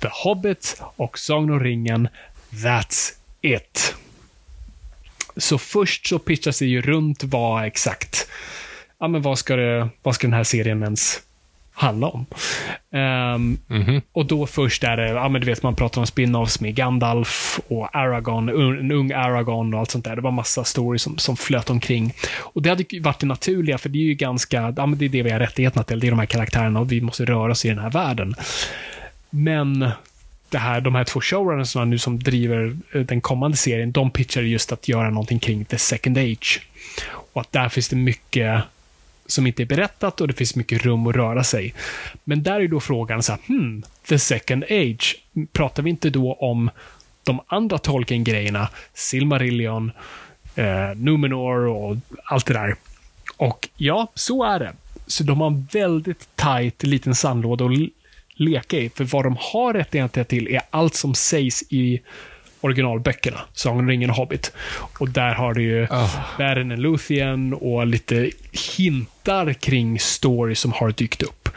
The Hobbit och Sagan om ringen. That's it. Så först så pitchas det ju runt vad exakt, ja men vad ska, det, vad ska den här serien ens handla om? Um, Mhm. Och då först är det, ja men du vet man pratar om spin-offs med Gandalf och Aragorn, en ung Aragorn och allt sånt där. Det var massa stories som, som flöt omkring. Och det hade varit det naturliga, för det är ju ganska, ja men det är det vi har rättigheterna till. Det är de här karaktärerna och vi måste röra oss i den här världen. Men det här, de här två showrunnersna nu som driver eh, den kommande serien, de pitchar just att göra någonting kring The Second Age. Och att där finns det mycket som inte är berättat och det finns mycket rum att röra sig. Men där är då frågan så här, hmm, The Second Age, pratar vi inte då om de andra Tolkien-grejerna, Silmarillion, eh, Numenor och allt det där. Och ja, så är det. Så de har en väldigt tight liten sandlåda att leka i. För vad de har rättigheter till är allt som sägs i originalböckerna. Sagan om ringen och Hobbit. Och där har du ju Ah. Beren and Luthien och lite hintar kring stories som har dykt upp.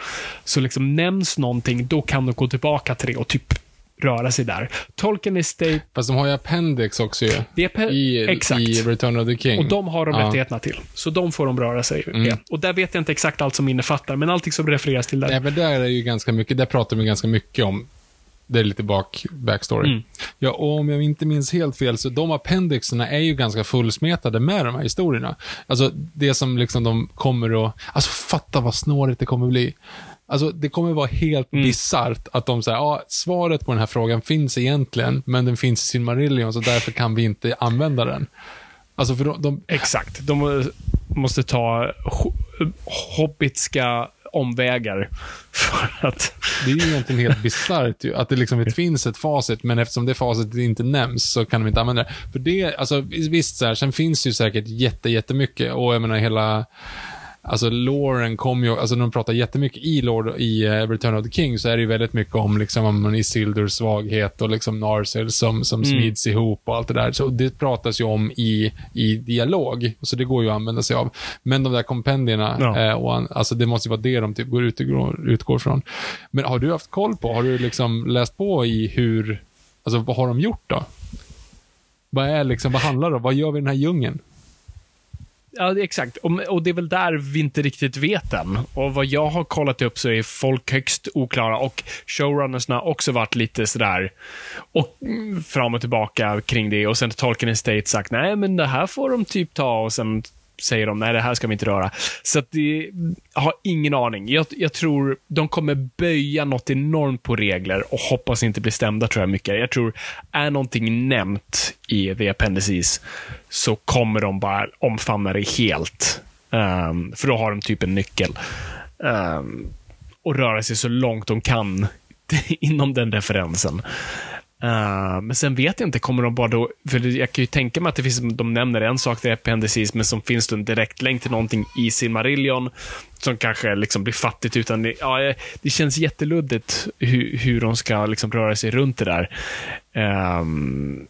Så liksom nämns någonting, då kan de gå tillbaka till det och typ röra sig där. Tolkien Estate, Fast de har ju Appendix också ju. pe- I, exakt. I Return of the King. Och de har de Ja. Mm. rättigheterna till. Så de får de röra sig med. Och där vet jag inte exakt allt som innefattar, men allting som refereras till där. Nej, men där är ju ganska mycket, där pratar de ganska mycket om, det är lite bak, backstory. Mm. Ja, och om jag inte minns helt fel, så de appendixerna är ju ganska fullsmetade med de här historierna. Alltså, det som liksom de kommer att, alltså fatta vad snårigt det kommer bli. Alltså, det kommer vara helt Mm. bisarrt att de säger, ja, svaret på den här frågan finns egentligen, men den finns i sin Marillion, så därför kan vi inte använda den. Alltså, för de, de Exakt. De måste ta ho- hobbitska omvägar för att... Det är ju egentligen helt bisarrt ju, att det liksom det finns ett facit, men eftersom det facitet inte nämns så kan de inte använda det. För det, alltså visst så här, sen finns det ju säkert jätte, jättemycket och jag menar hela, alltså Lauren kom ju, alltså när de pratar jättemycket i Lord, i eh, Return of the King så är det ju väldigt mycket om liksom om Isildurs svaghet och liksom Narsil som, som Mm. smids ihop och allt det där. Så det pratas ju om i, i dialog, så det går ju att använda sig av. Men de där kompendierna, Ja. eh, och alltså det måste ju vara det de typ går ut, utgår från. Men har du haft koll på, har du liksom läst på i hur, alltså vad har de gjort då? Vad är liksom, vad handlar det om? Vad gör vi i den här djungeln? Ja, exakt. Och, och det är väl där vi inte riktigt vet än. Och vad jag har kollat upp så är folk högst oklara och showrunnersna har också varit lite sådär och fram och tillbaka kring det. Och sen har Tolkien Estate sagt nej, men det här får de typ ta och sen säger de nej, det här ska vi inte röra. Så att det, jag har ingen aning. Jag, jag tror de kommer böja något enormt på regler och hoppas inte bli stämda tror jag mycket. Jag tror, är någonting nämnt i The Appendices så kommer de bara omfamna det helt. Um, för då har de typ en nyckel. Um, och röra sig så långt de kan inom den referensen. Uh, men sen vet jag inte, kommer de bara då, för jag kan ju tänka mig att det finns, de nämner en sak till appendices, men som finns det en direktlänk till någonting i Silmarillion, som kanske liksom blir fattigt utan det, ja, det känns jätteluddigt hur, hur de ska liksom röra sig runt det där. Um,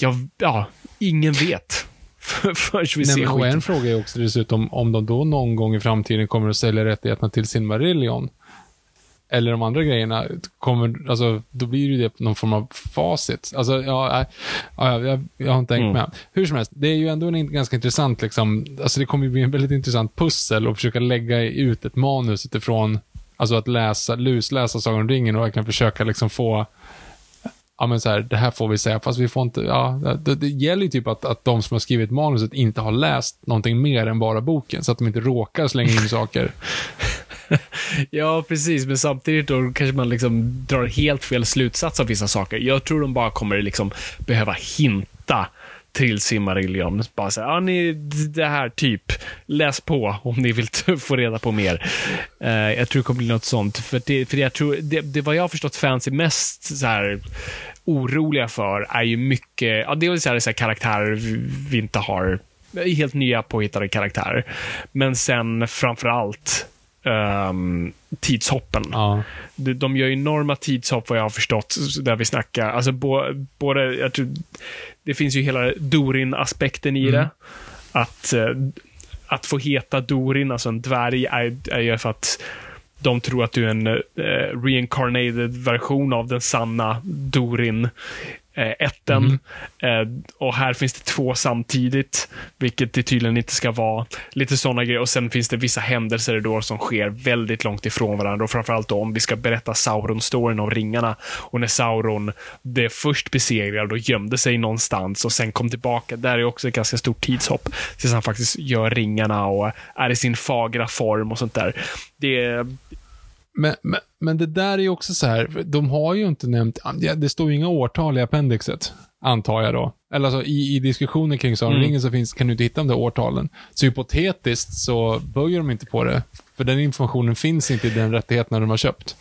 ja, ja, ingen vet. Förrän vi Nej, ser skiten. en fråga är också dessutom om de då någon gång i framtiden kommer att sälja rättigheterna till sin Marillion. Eller de andra grejerna, kommer, alltså, då blir det ju det någon form av facit. Alltså, ja, nej, ja, jag, jag har inte hängt Mm. med. Hur som helst, det är ju ändå en ganska intressant, liksom, alltså det kommer ju bli en väldigt intressant pussel och försöka lägga ut ett manus utifrån, alltså att läsa, lusläsa Sagan om ringen och verkligen försöka liksom få ja men så här, det här får vi säga, fast vi får inte, ja, det, det gäller ju typ att, att de som har skrivit manuset inte har läst någonting mer än bara boken, så att de inte råkar slänga in saker. Ja, precis. Men samtidigt då kanske man liksom drar helt fel slutsats av vissa saker. Jag tror de bara kommer liksom behöva hinta till Simmarillion. Bara så här, ah, ni, det här typ, läs på om ni vill få reda på mer. Uh, jag tror det kommer bli något sånt. För det, för jag tror, det, det vad jag har förstått fans är mest så här oroliga för är ju mycket, ja, det är väl så här karaktärer vi inte har, helt nya påhittade karaktärer. Men sen framför allt um, tidshoppen. Ja. De, de gör enorma tidshopp vad jag har förstått, där vi snackar. Alltså bo, både, jag tror, det finns ju hela Dorin-aspekten i det. Att, eh, att få heta Dorin, alltså en dvärg, är, är ju för att de tror att du är en eh, reincarnated version av den sanna Dorin. Eh, ätten. Eh, och här finns det två samtidigt, vilket det tydligen inte ska vara. Lite sådana grejer. Och sen finns det vissa händelser då som sker väldigt långt ifrån varandra. Och framförallt då om vi ska berätta Sauron-storyn om ringarna. Och när Sauron blev först besegrad och gömde sig någonstans och sen kom tillbaka. Där är också ett ganska stort tidshopp. Tills han faktiskt gör ringarna och är i sin fagra form och sånt där. Det är Men, men, men det där är ju också så här, de har ju inte nämnt, det står ju inga årtal i appendixet, antar jag då. Eller alltså i, i diskussionen kring Sagan Mm. ringen så finns, kan du inte hitta de där årtalen. Så hypotetiskt så böjer de inte på det. För den informationen finns inte i den rättigheten de har köpt.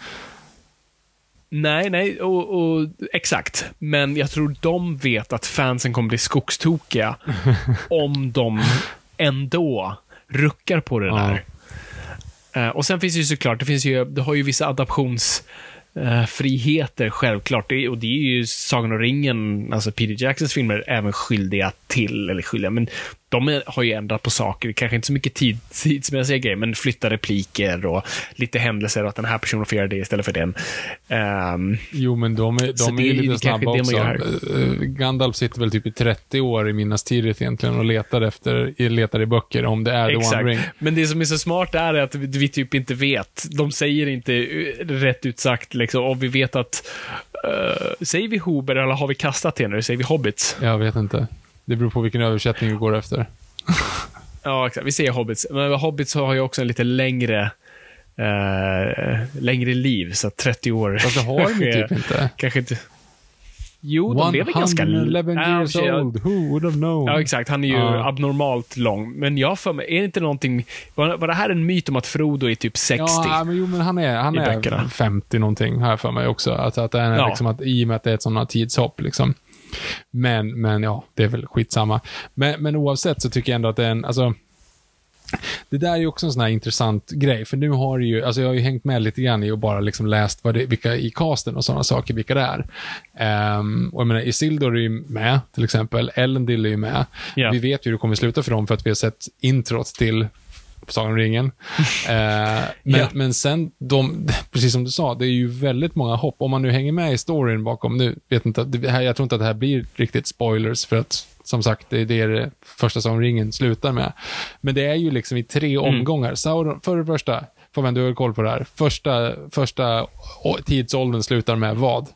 Nej, nej, och, och, exakt. Men jag tror de vet att fansen kommer bli skogstokiga om de ändå ruckar på det där. Eh, och sen finns det ju såklart, det finns ju, det har ju vissa adaptions eh, friheter självklart. Det, är- och det är ju Sagan om ringen, alltså Peter Jacksons filmer, även skyldiga till, eller skyldiga, men de är, har ju ändrat på saker. Kanske inte så mycket tid, tidsmässiga grejer, men flytta repliker och lite händelser och att den här personen får göra det istället för den. Ehm, Jo, men de de är ju lite snabba också. gör Eh, Gandalf sitter väl typ i 30 år i Minas Tirith egentligen och letar efter, letar i böcker om det är The One Exakt. Ring. Men det som är så smart är att vi, typ inte vet. De säger inte eh, rätt ut sagt liksom, och vi vet att eh, Säger vi Hober eller har vi kastat det nu? Säger vi Hobbits? Jag vet inte. Det beror på vilken översättning vi går efter. Ja, exakt. Vi säger Hobbits. Men Hobbits har ju också en lite längre eh, längre liv, så att 30 år. Fast det har de typ inte. Kanske inte. Jo, de lever ganska... 111 Ja, years ja. old, who would have known? Ja, exakt. Han är ju Ja. abnormalt lång. Men jag för mig, är det inte någonting... Var, var det här en myt om att Frodo är typ 60? Ja, men jo, men han är, han är böckerna. 50 någonting, har jag för mig också. Att, att det är Ja. liksom att, I och med att det är ett sådant tidshopp, liksom. Men, men ja, det är väl skitsamma. Men, men oavsett så tycker jag ändå att det är en, alltså, det där är ju också en sån här intressant grej, för nu har det ju, alltså jag har ju hängt med lite grann i och bara liksom läst vad det, vilka i casten och sådana saker, vilka det är. Ehm, och jag menar, Isildur är ju med, till exempel. Elendil är ju med. Ja. Vi vet ju hur det kommer sluta för dem för att vi har sett introt till Sagan om ringen. Eh, men, Ja. men sen, de, precis som du sa, det är ju väldigt många hopp. Om man nu hänger med i storyn bakom, nu vet inte, det här, jag tror inte att det här blir riktigt spoilers, för att som sagt, det är det det första Sagan om ringen slutar med. Men det är ju liksom i tre Mm. omgångar. Sauron, för det första, får man du har koll på det här, första, första tidsåldern slutar med vad?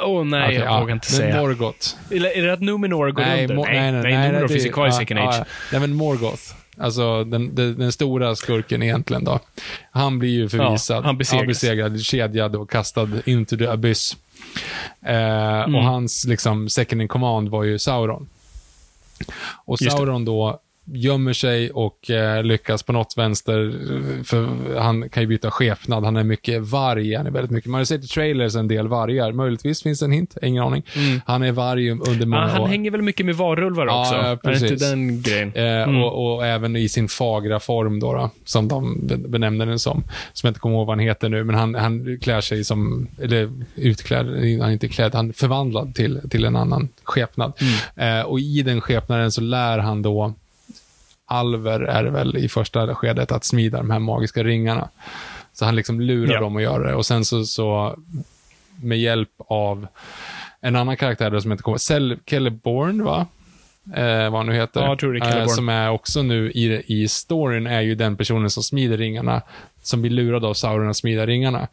Åh nej, Okej, jag ja, vågar inte men säga. Morgoth. Är det att Numenor går under? Mo- nej, nej, Numenor det- finns ju kvar i ja, Second ja, Age. ja. Nej, men Morgoth. Alltså den, den, den stora skurken egentligen då. Han blir ju förvisad. Ja, han besegras. besegrad, kedjad och kastad into the abyss. Eh, Mm. Och hans liksom second in command var ju Sauron. Och. Sauron då gömmer sig och eh, lyckas på något vänster, eh, för han kan ju byta skepnad. Han är mycket varg, han är väldigt mycket. Man har sett i trailers en del vargar. Möjligtvis finns det en hint, ingen aning. Han är varg under många Ah, han år. hänger väl mycket med varulvar Ja, också? ja, är precis. inte den grejen? Eh, Mm. och, och även i sin fagra form då, då, som de be- benämner den som. Som jag inte kommer ihåg vad han heter nu, men han, han klär sig som, eller utklädd, han är inte klädd, han är förvandlad till, till en annan skepnad. Mm. Eh, och i den skepnaden så lär han då Alver är väl i första skedet att smida de här magiska ringarna. Så han liksom lurar Ja. dem att göra det. Och sen så, så med hjälp av en annan karaktär som inte kommer Cell Celeborn, va? Eh, vad han nu heter. Ja, jag tror det är. Eh, som är också nu i, i storyn, är ju den personen som smider ringarna, som blir lurad av Sauron att smida ringarna.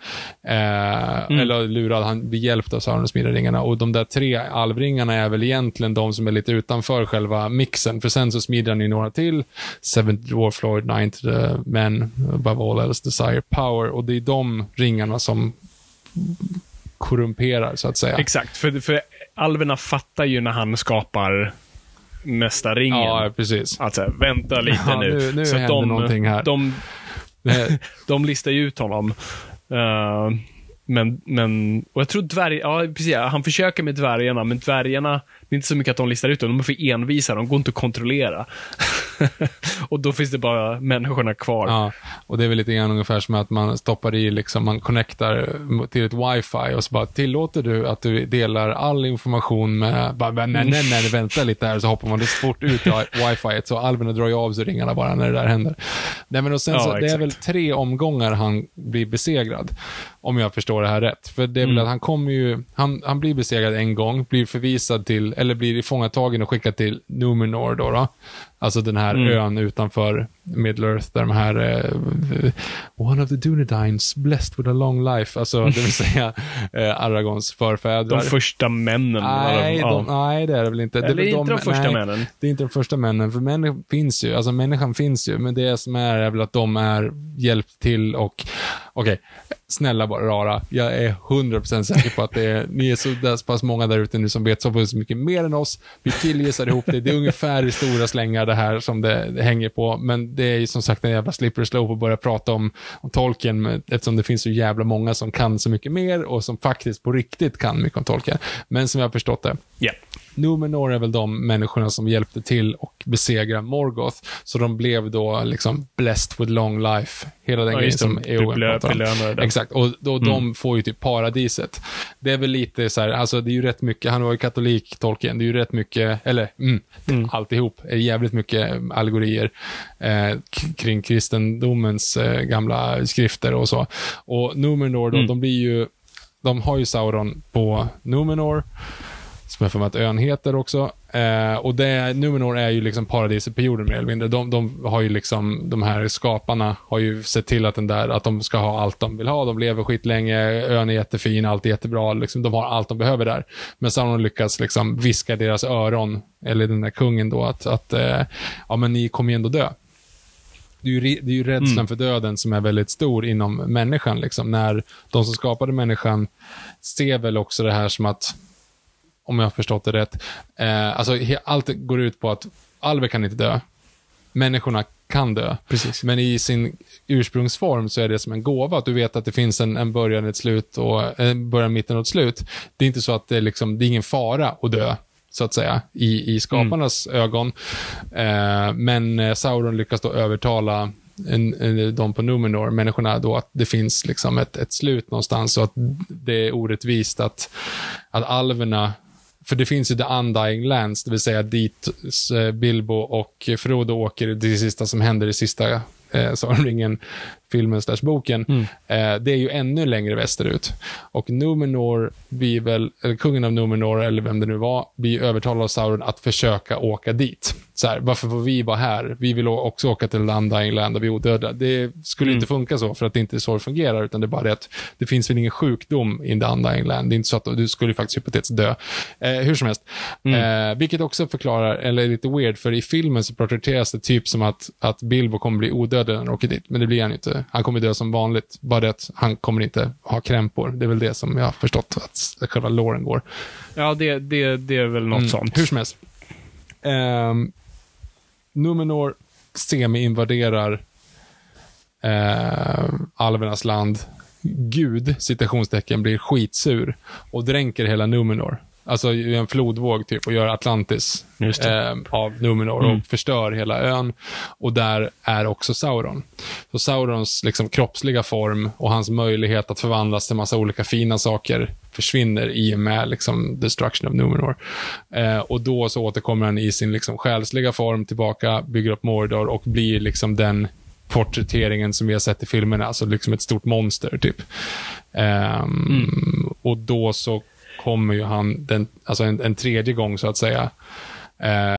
Eh, Mm. Eller lurad, han blir hjälpt av Sauron att smida ringarna. Och de där tre alvringarna är väl egentligen de som är lite utanför själva mixen. För sen så smider han ju några till. Seventh Dwarf Lord, Ninth the Men, above all else desire power. Och det är de ringarna som korrumperar, så att säga. Exakt, för, för alverna fattar ju när han skapar nästa ringen. Ja, precis. Att så här, vänta lite Ja, nu. nu- nu så de, någonting här. De, Eh, de listar ju ut honom. Uh, men, men, och jag tror dvärg, ja precis, han försöker med dvärgarna, men dvärgarna, det är inte så mycket att de listar ut dem, de är för envisa, de går inte att kontrollera. och då finns det bara människorna kvar. Ja, och det är väl lite grann ungefär som att man stoppar i, liksom, man connectar till ett wifi och så bara tillåter du att du delar all information med, bara, nej, nej, nej, nej, vänta lite här, så hoppar man lite fort ut wifi så alverna drar ju av sig ringarna bara när det där händer. Nej, men och sen Ja, så, det är väl tre omgångar han blir besegrad, om jag förstår det här rätt. För det är väl Mm. att han kommer ju, han, han blir besegrad en gång, blir förvisad till, eller blir ifångatagen och skickad till Numenor då, då. Alltså den här Mm. ön utanför Middle-earth där de här eh, One of the Dunedains blessed with a long life. Alltså, det vill säga eh, Aragons förfäder. De första männen. Nej, ja. de, nej, det är det väl inte. Det är Eller inte de första nej, männen. Det är inte de första männen, för människan finns ju. Alltså människan finns ju, men det som är är väl att de är hjälpt till och, okej, snälla bara rara. Jag är 100% säker på att det är, ni är så så pass många där ute nu som vet så mycket mer än oss. Vi killgissar ihop det. Det är ungefär i stora slängar det här som det, det hänger på, men det är ju som sagt en jävla slippery slope att börja prata om, om tolken, eftersom det finns så jävla många som kan så mycket mer och som faktiskt på riktigt kan mycket om tolken. Men som jag har förstått det, Yeah. Numenor är väl de människorna som hjälpte till och besegra Morgoth. Så de blev då liksom blessed with long life. Hela den Ja, grejen som EON belö- pratar om. Exakt, och då, de får ju typ paradiset. Det är väl lite så här, alltså det är ju rätt mycket, han var ju katolik, Tolkien, det är ju rätt mycket, eller mm, alltihop, är jävligt mycket allegorier eh, kring kristendomens eh, gamla skrifter och så. Och Numenor då, de blir ju, de har ju Sauron på Numenor, som jag för mig att ön heter också. Eh, och det, Numenor är ju liksom paradiset på jorden mer eller mindre. De, de har ju liksom, de här skaparna har ju sett till att den där, att de ska ha allt de vill ha. De lever skitlänge, ön är jättefin, allt är jättebra. Liksom, de har allt de behöver där. Men Sauron lyckas liksom viska deras öron, eller den där kungen då, att, att eh, ja men ni kommer ju ändå dö. Det är ju, det är ju rädslan för döden som är väldigt stor inom människan. Liksom. När de som skapade människan ser väl också det här som att om jag har förstått det rätt. Eh, alltså, allt går ut på att alver kan inte dö. Människorna kan dö. Precis. Men i sin ursprungsform så är det som en gåva. Att du vet att det finns en, en början, ett slut och en början, mitten och ett slut. Det är inte så att det är, liksom, det är ingen fara att dö, så att säga, i, i skaparnas ögon. Eh, men eh, Sauron lyckas då övertala en, en, de på Numenor, människorna då, att det finns liksom ett, ett slut någonstans och att det är orättvist att, att alverna för det finns ju The Undying Lands, det vill säga dit eh, Bilbo och Frodo åker, det det sista som händer i sista eh, Sagan ringen filmen slash boken. Eh, det är ju ännu längre västerut. Och Numenor blir väl, eller kungen av Numenor, eller vem det nu var, blir övertalad av Sauron att försöka åka dit. Så här, varför får vi vara här? Vi vill också åka till Undying Land och vi är odödliga. Det skulle inte funka så, för att det inte är så det fungerar, utan det är bara det att det finns väl ingen sjukdom i The Undying Land. Det är inte så att du skulle faktiskt hypotetiskt dö. Eh, hur som helst. Eh, vilket också förklarar, eller är lite weird, för i filmen så porträtteras det typ som att, att Bilbo kommer bli odödlig när han åker dit, men det blir han ju inte. Han kommer dö som vanligt, bara det att han kommer inte ha krämpor. Det är väl det som jag har förstått att själva låren går. Ja, det, det, det är väl något Mm, sånt. Hur som helst. Um, Numenor semi-invaderar uh, alvernas land. Gud, citationstecken, blir skitsur och dränker hela Numenor. Alltså en flodvåg typ och gör Atlantis eh, av Numenor och förstör hela ön. Och där är också Sauron. Så Saurons liksom, kroppsliga form och hans möjlighet att förvandlas till massa olika fina saker försvinner i och med liksom, destruction of Numenor. Eh, och då så återkommer han i sin liksom, själsliga form tillbaka, bygger upp Mordor och blir liksom den porträtteringen som vi har sett i filmerna, alltså liksom ett stort monster typ. Ehm, Och då så kommer ju han den, alltså en, en tredje gång så att säga. Eh,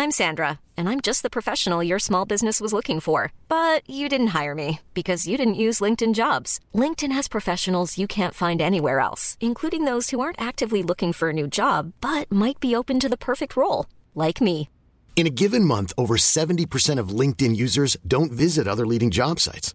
I'm Sandra, and I'm just the professional your small business was looking for. But you didn't hire me because you didn't use LinkedIn jobs. LinkedIn has professionals you can't find anywhere else, including those who aren't actively looking for a new job but might be open to the perfect role, like me. In a given month, over 70% of LinkedIn users don't visit other leading job sites.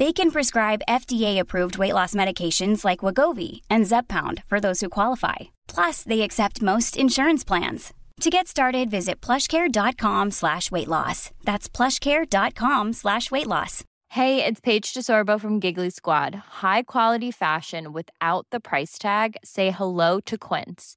They can prescribe FDA-approved weight loss medications like Wagovi and Zepbound for those who qualify. Plus, they accept most insurance plans. To get started, visit plushcare.com slash weight loss. That's plushcare.com slash weight loss. Hey, it's Paige DeSorbo from Giggly Squad. High quality fashion without the price tag. Say hello to Quince.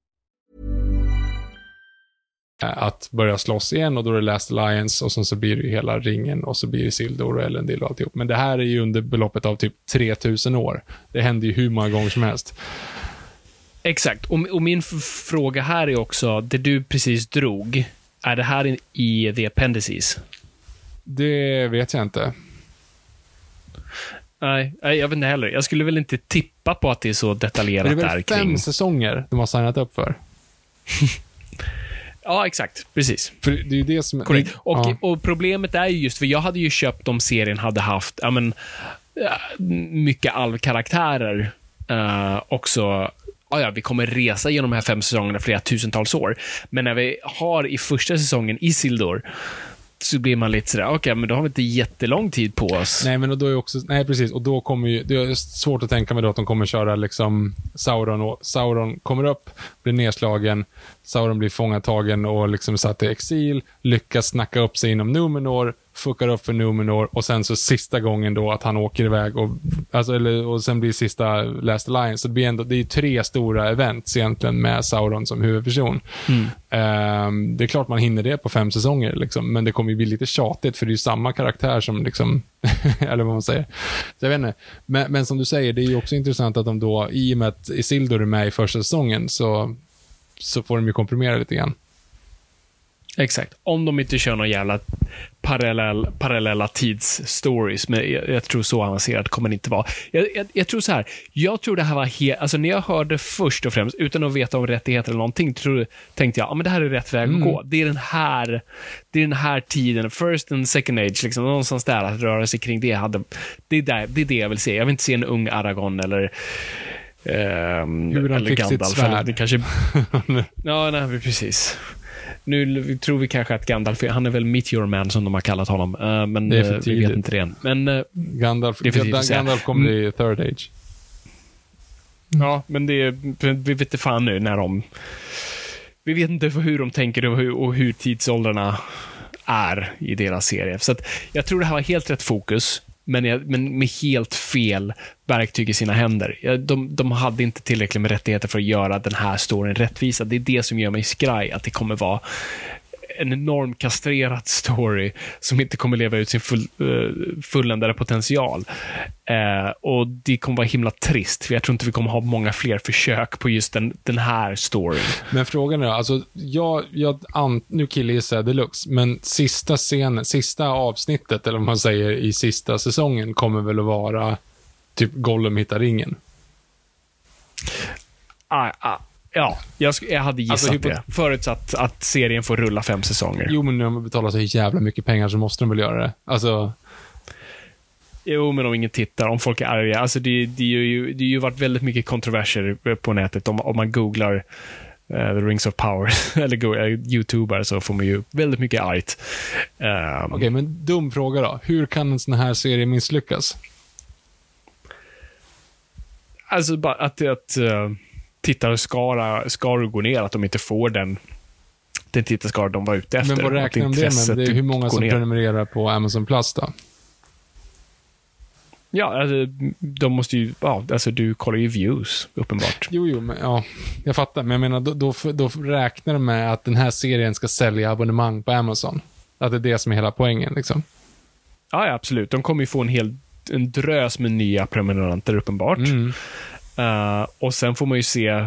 Att börja slåss igen och då är det Last Alliance och sen så blir det ju hela ringen och så blir det Sildor och Elendil och alltihop. Men det här är ju under beloppet av typ 3000 år. Det händer ju hur många gånger som helst. Exakt. Och, och min fråga här är också, det du precis drog, är det här i, The Appendices? Det vet jag inte. Nej, jag vet inte heller. Jag skulle väl inte tippa på att det är så detaljerat det är där väl fem kring... säsonger de har signat upp för? Ja, exakt. Precis. För det är ju det som... Korrekt. Och, ja. och problemet är ju just, för jag hade ju köpt om serien hade haft, ja men, ja, mycket alvkaraktärer uh, också. Ja, ja, vi kommer resa genom de här fem säsongerna flera tusentals år. Men när vi har i första säsongen Isildur, så blir man lite sådär, okej, men då har vi inte jättelång tid på oss. Nej, men då är också, nej precis, och då kommer ju, det är svårt att tänka mig då att de kommer köra liksom Sauron och Sauron kommer upp, blir nedslagen, Sauron blir fångatagen och liksom satt i exil, lyckas snacka upp sig inom Numenor, fuckar upp för Numenor och sen så sista gången då att han åker iväg och, alltså, eller, och sen blir sista Last Alliance. Så det blir ändå, det är tre stora events egentligen med Sauron som huvudperson. Ehm, det är klart man hinner det på fem säsonger, liksom, men det kommer ju bli lite tjatigt för det är ju samma karaktär som liksom, eller vad man säger. Så jag vet inte. Men, men som du säger, det är ju också intressant att de då, i och med att Isildur är med i första säsongen, så, så får de ju komprimera lite grann. Exakt. Om de inte kör någon jävla parallell, parallella tidsstories, men jag, jag tror så avancerat kommer det inte vara. Jag, jag, jag tror så här, jag tror det här var helt, alltså när jag hörde först och främst, utan att veta om rättigheter eller någonting, tror, tänkte jag, ja men det här är rätt väg att gå. Det är den här, det är den här tiden, first and second age, liksom någonstans där, att röra sig kring det. Hade, det, är där, det är det jag vill se. Jag vill inte se en ung Aragorn eller ehm, Hur han fick sitt Gandalf. svärd. Eller det kanske, ja, nej, precis. Nu tror vi kanske att Gandalf, han är väl Meteor Man som de har kallat honom, eh, men Det är för eh, vi tidigt. vet inte det än. Men, eh, Gandalf, Det är för tidigt. Gandalf kommer bli third age. ja, men det är, vi vet inte fan nu när de... Vi vet inte hur de tänker och hur, och hur tidsåldrarna är i deras serie. Så jag tror det här var helt rätt fokus, men, jag, men med helt fel verktyg i sina händer. De, de hade inte tillräckligt med rättigheter för att göra den här storyn rättvisa. Det är det som gör mig skraj, att det kommer vara en enorm kastrerad story som inte kommer leva ut sin full, uh, fulländade potential. Eh, och det kommer vara himla trist, för jag tror inte vi kommer ha många fler försök på just den, den här storyn. Men frågan är, alltså, jag, jag an, nu killgissar jag deluxe, men sista scenen, sista avsnittet, eller vad man säger, i sista säsongen kommer väl att vara typ Gollum hittar ringen. Ah, ah, ja, jag, sk- jag hade gissat Alltså, det. Förutsatt att serien får rulla fem säsonger. Jo, men när de betalar så jävla mycket pengar så måste de väl göra det. Alltså, Jo, men om ingen tittar, om folk är arga. Alltså det, det, är ju, det har ju varit väldigt mycket kontroverser på nätet. Om, om man googlar eh, The Rings of Power, eller go, uh, youtuber, så får man ju väldigt mycket argt. Um, okej, men dum fråga då. Hur kan en sån här serie misslyckas? Alltså bara att, att uh, tittarskara skaror går ner, att de inte får den, den tittarskara de var ute efter. Men vad räknar de det med? Det är hur många går som ner. prenumererar på Amazon Plus då? Ja, alltså, de måste ju, ja, alltså du kollar ju views, uppenbart. Jo, jo, men, ja, jag fattar. Men jag menar, då, då, då räknar de med att den här serien ska sälja abonnemang på Amazon. Att det är det som är hela poängen, liksom. Ja, ja absolut. De kommer ju få en hel en drös med nya prenumeranter, uppenbart. Mm. Uh, och sen får man ju se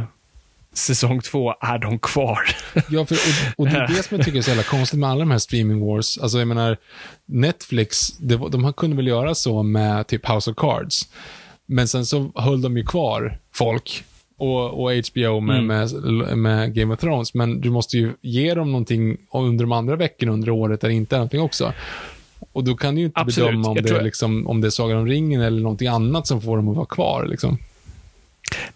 säsong två, är de kvar? ja, för, och, och, det är det som jag tycker är så jävla konstigt med alla de här streaming wars. Alltså, jag menar, Netflix, det, de kunde väl göra så med typ House of Cards. Men sen så höll de ju kvar folk och, och HBO med, mm. med, med, Game of Thrones. Men du måste ju ge dem någonting under de andra veckorna under året där det inte är någonting också. Och då kan du ju inte Absolut. bedöma om det, är liksom, om det är Sagan om ringen eller någonting annat som får dem att vara kvar. Liksom.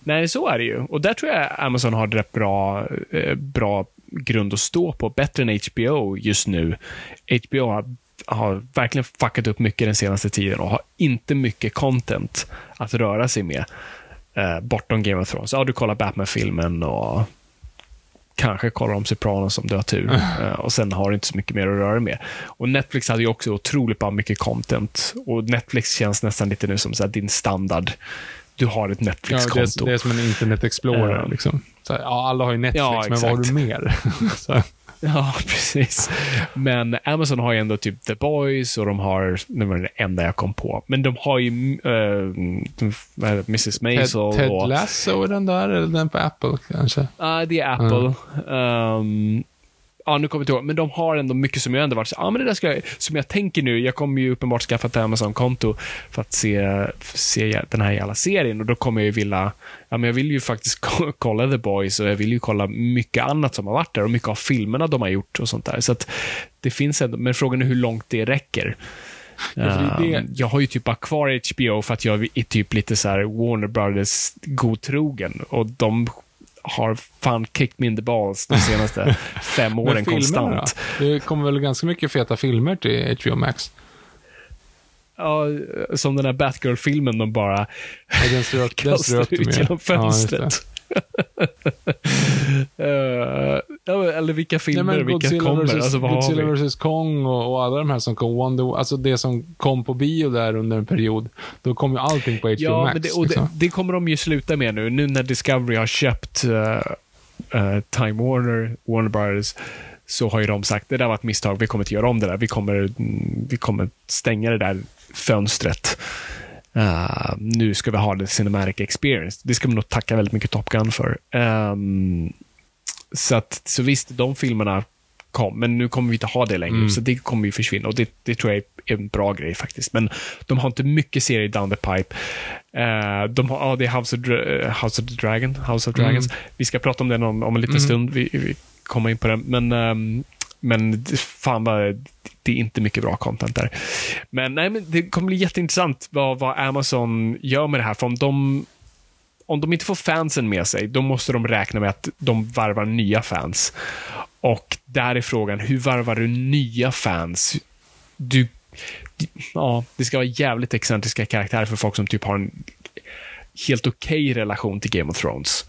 Nej, så är det ju. Och där tror jag Amazon har rätt bra, eh, bra grund att stå på. Bättre än HBO just nu. HBO har, har verkligen fuckat upp mycket den senaste tiden och har inte mycket content att röra sig med. Eh, bortom Game of Thrones. Ja, du kollar Batman-filmen och kanske kollar om Sopranos om du har tur. Uh, och sen har du inte så mycket mer att röra med. Och Netflix hade ju också otroligt bra mycket content. Och Netflix känns nästan lite nu som så din standard du har ett Netflix-konto. Ja, det, är, det är som en Internet Explorer. Uh, liksom. så här, ja, alla har ju Netflix, ja, men vad har du mer? ja, precis. Men Amazon har ju ändå typ The Boys och de har, det var det enda jag kom på, men de har ju uh, Mrs. Maisel. Ted, Ted och, Lasso är den där, eller den på Apple kanske? Ja, uh, det är Apple. Um, ja, nu kommer jag inte ihåg, men de har ändå mycket som jag ändå varit så, ja men det där ska jag, som jag tänker nu, jag kommer ju uppenbart skaffa ett Amazon-konto för att se, se den här jävla serien och då kommer jag ju vilja, ja men jag vill ju faktiskt kolla The Boys och jag vill ju kolla mycket annat som har varit där och mycket av filmerna de har gjort och sånt där. Så att det finns ändå, men frågan är hur långt det räcker. Ja, det... Ehm, jag har ju typ bara kvar HBO för att jag är typ lite så Warner Brothers godtrogen och de har fan kicked me in the balls de senaste fem åren konstant. Då? Det kommer väl ganska mycket feta filmer till HBO Max? Ja, som den här Batgirl-filmen de bara ja, den strök, kastar ut genom fönstret. uh, eller vilka filmer, Nej, vilka Godzilla kommer? Versus, alltså, Godzilla vs Kong och, och, alla de här som kom, Wonder, alltså det som kom på bio där under en period. Då kom ju allting på HBO ja, Max. Men det, och liksom. det, det, kommer de ju sluta med nu, nu när Discovery har köpt uh, uh, Time Warner, Warner Brothers så har ju de sagt det där var ett misstag, vi kommer inte göra om det där. Vi kommer, vi kommer stänga det där fönstret. Uh, nu ska vi ha det cinematic experience. Det ska man nog tacka väldigt mycket Top Gun för. Um, så, att, så visst, de filmerna kom, men nu kommer vi inte ha det längre, mm. så det kommer ju försvinna. Och det, det, tror jag är en bra grej faktiskt. Men de har inte mycket serier down the pipe. Uh, de har, ja, det är House of, House of the Dragon, House of Dragons. Mm. Vi ska prata om den om, om en liten mm. stund. Vi, vi kommer in på den. Men, um, men fan vad det är inte mycket bra content där. Men, nej, men det kommer bli jätteintressant vad, vad Amazon gör med det här. För om de, om de inte får fansen med sig, då måste de räkna med att de varvar nya fans. Och där är frågan, hur varvar du nya fans? Du, ja, det ska vara jävligt excentriska karaktärer för folk som typ har en helt okej okay relation till Game of Thrones.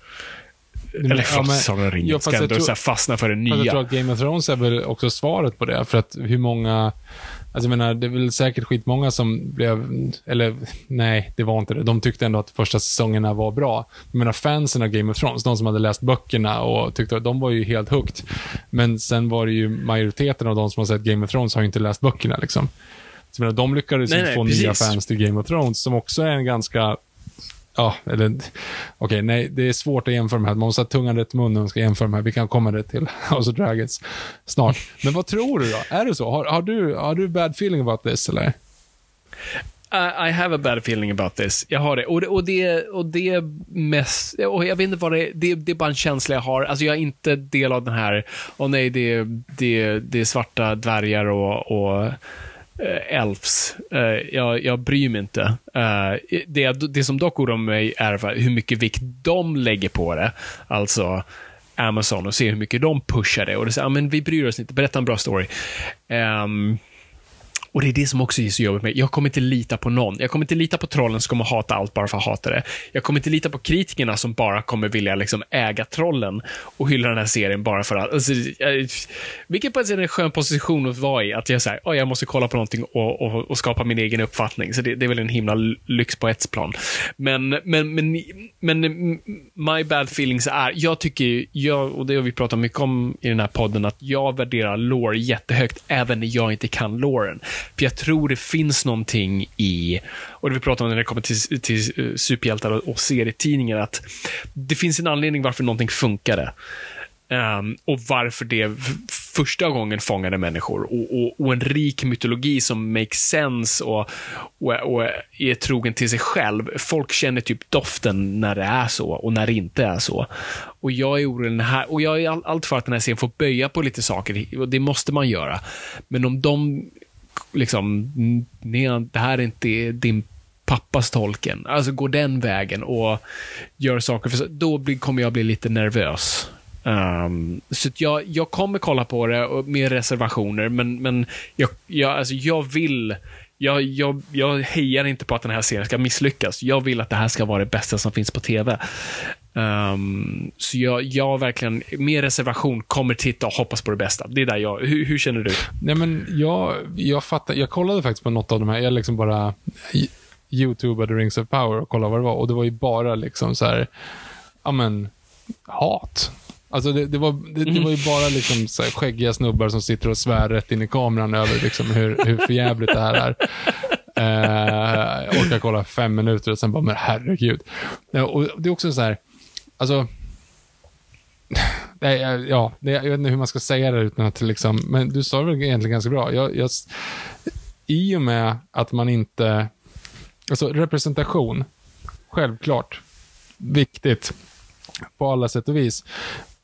Eller ja, men, Sagan om ringen. Ska ändå tror, fastna för det nya. Jag tror att Game of Thrones är väl också svaret på det. För att hur många... Alltså jag menar, det är väl säkert skitmånga som blev, eller nej, det var inte det. De tyckte ändå att första säsongerna var bra. Jag menar fansen av Game of Thrones, de som hade läst böckerna och tyckte att de var ju helt hooked. Men sen var det ju majoriteten av de som har sett Game of Thrones har ju inte läst böckerna liksom. Så jag menar, de lyckades nej, nej, få precis. nya fans till Game of Thrones, som också är en ganska ja, eller okej, okay, nej, det är svårt att jämföra de här. Man måste ha tungan rätt i munnen om man ska jämföra de här. Vi kan komma det till House of Dragons snart. Men vad tror du då? Är det så? Har, har, du, har du bad feeling about this, eller? I have a bad feeling about this. Jag har det. Och det, och det, och det mest, och jag vet inte vad det är, det, det är bara en känsla jag har. Alltså jag är inte del av den här, åh oh nej, det, det, det är svarta dvärgar och, och Eh, elfs. Eh, jag, jag bryr mig inte. Eh, det, det som dock oroar mig är hur mycket vikt de lägger på det. Alltså Amazon och se hur mycket de pushar det. Och det säger, ah, men vi bryr oss inte, berätta en bra story. Um, och det är det som också är så jobbigt med Jag kommer inte lita på någon. Jag kommer inte lita på trollen som kommer hata allt bara för att hata det. Jag kommer inte lita på kritikerna som bara kommer vilja liksom äga trollen och hylla den här serien bara för att... Alltså, vilket på ett sätt är en skön position att vara i. Att jag säger, oh, jag måste kolla på någonting och, och, och skapa min egen uppfattning. Så det, det, är väl en himla lyx på ett plan. Men, men, men, men mm, my bad feelings är, jag tycker, jag, och det har vi pratat mycket om i den här podden, att jag värderar lore jättehögt, även när jag inte kan loren. För jag tror det finns någonting i, och det vi pratar om när det kommer till, till eh, superhjältar och, och serietidningar, att det finns en anledning varför någonting funkade. Um, och varför det första gången fångade människor och, och, och, en rik mytologi som makes sense och, och, är trogen till sig själv. Folk känner typ doften när det är så och när det inte är så. Och jag är orolig här, och jag är allt för att den här serien får böja på lite saker och det måste man göra. Men om de liksom, nej, det här är inte din pappas tolken. Alltså går den vägen och gör saker, för då blir, kommer jag bli lite nervös. Um, så jag, jag kommer kolla på det med reservationer, men, men jag, jag, alltså jag vill jag, jag, jag hejar inte på att den här serien ska misslyckas. Jag vill att det här ska vara det bästa som finns på tv. Um, så jag, jag verkligen, med reservation, kommer titta och hoppas på det bästa. Det är där jag, hur, hur känner du? Nej men jag, jag fattar, jag kollade faktiskt på något av de här, jag liksom bara YouTubade Rings of Power och kollade vad det var och det var ju bara liksom så här, ja men, hat. Alltså det, det var, det, det, var ju bara liksom så här skäggiga snubbar som sitter och svär rätt in i kameran över liksom hur, hur förjävligt det här är. Eh, jag orkar kolla fem minuter och sen bara, men herregud. Eh, och det är också så här, alltså, nej, ja, det, jag vet inte hur man ska säga det utan att liksom, men du sa det väl egentligen ganska bra. Jag, jag, I och med att man inte, alltså representation, självklart, viktigt på alla sätt och vis.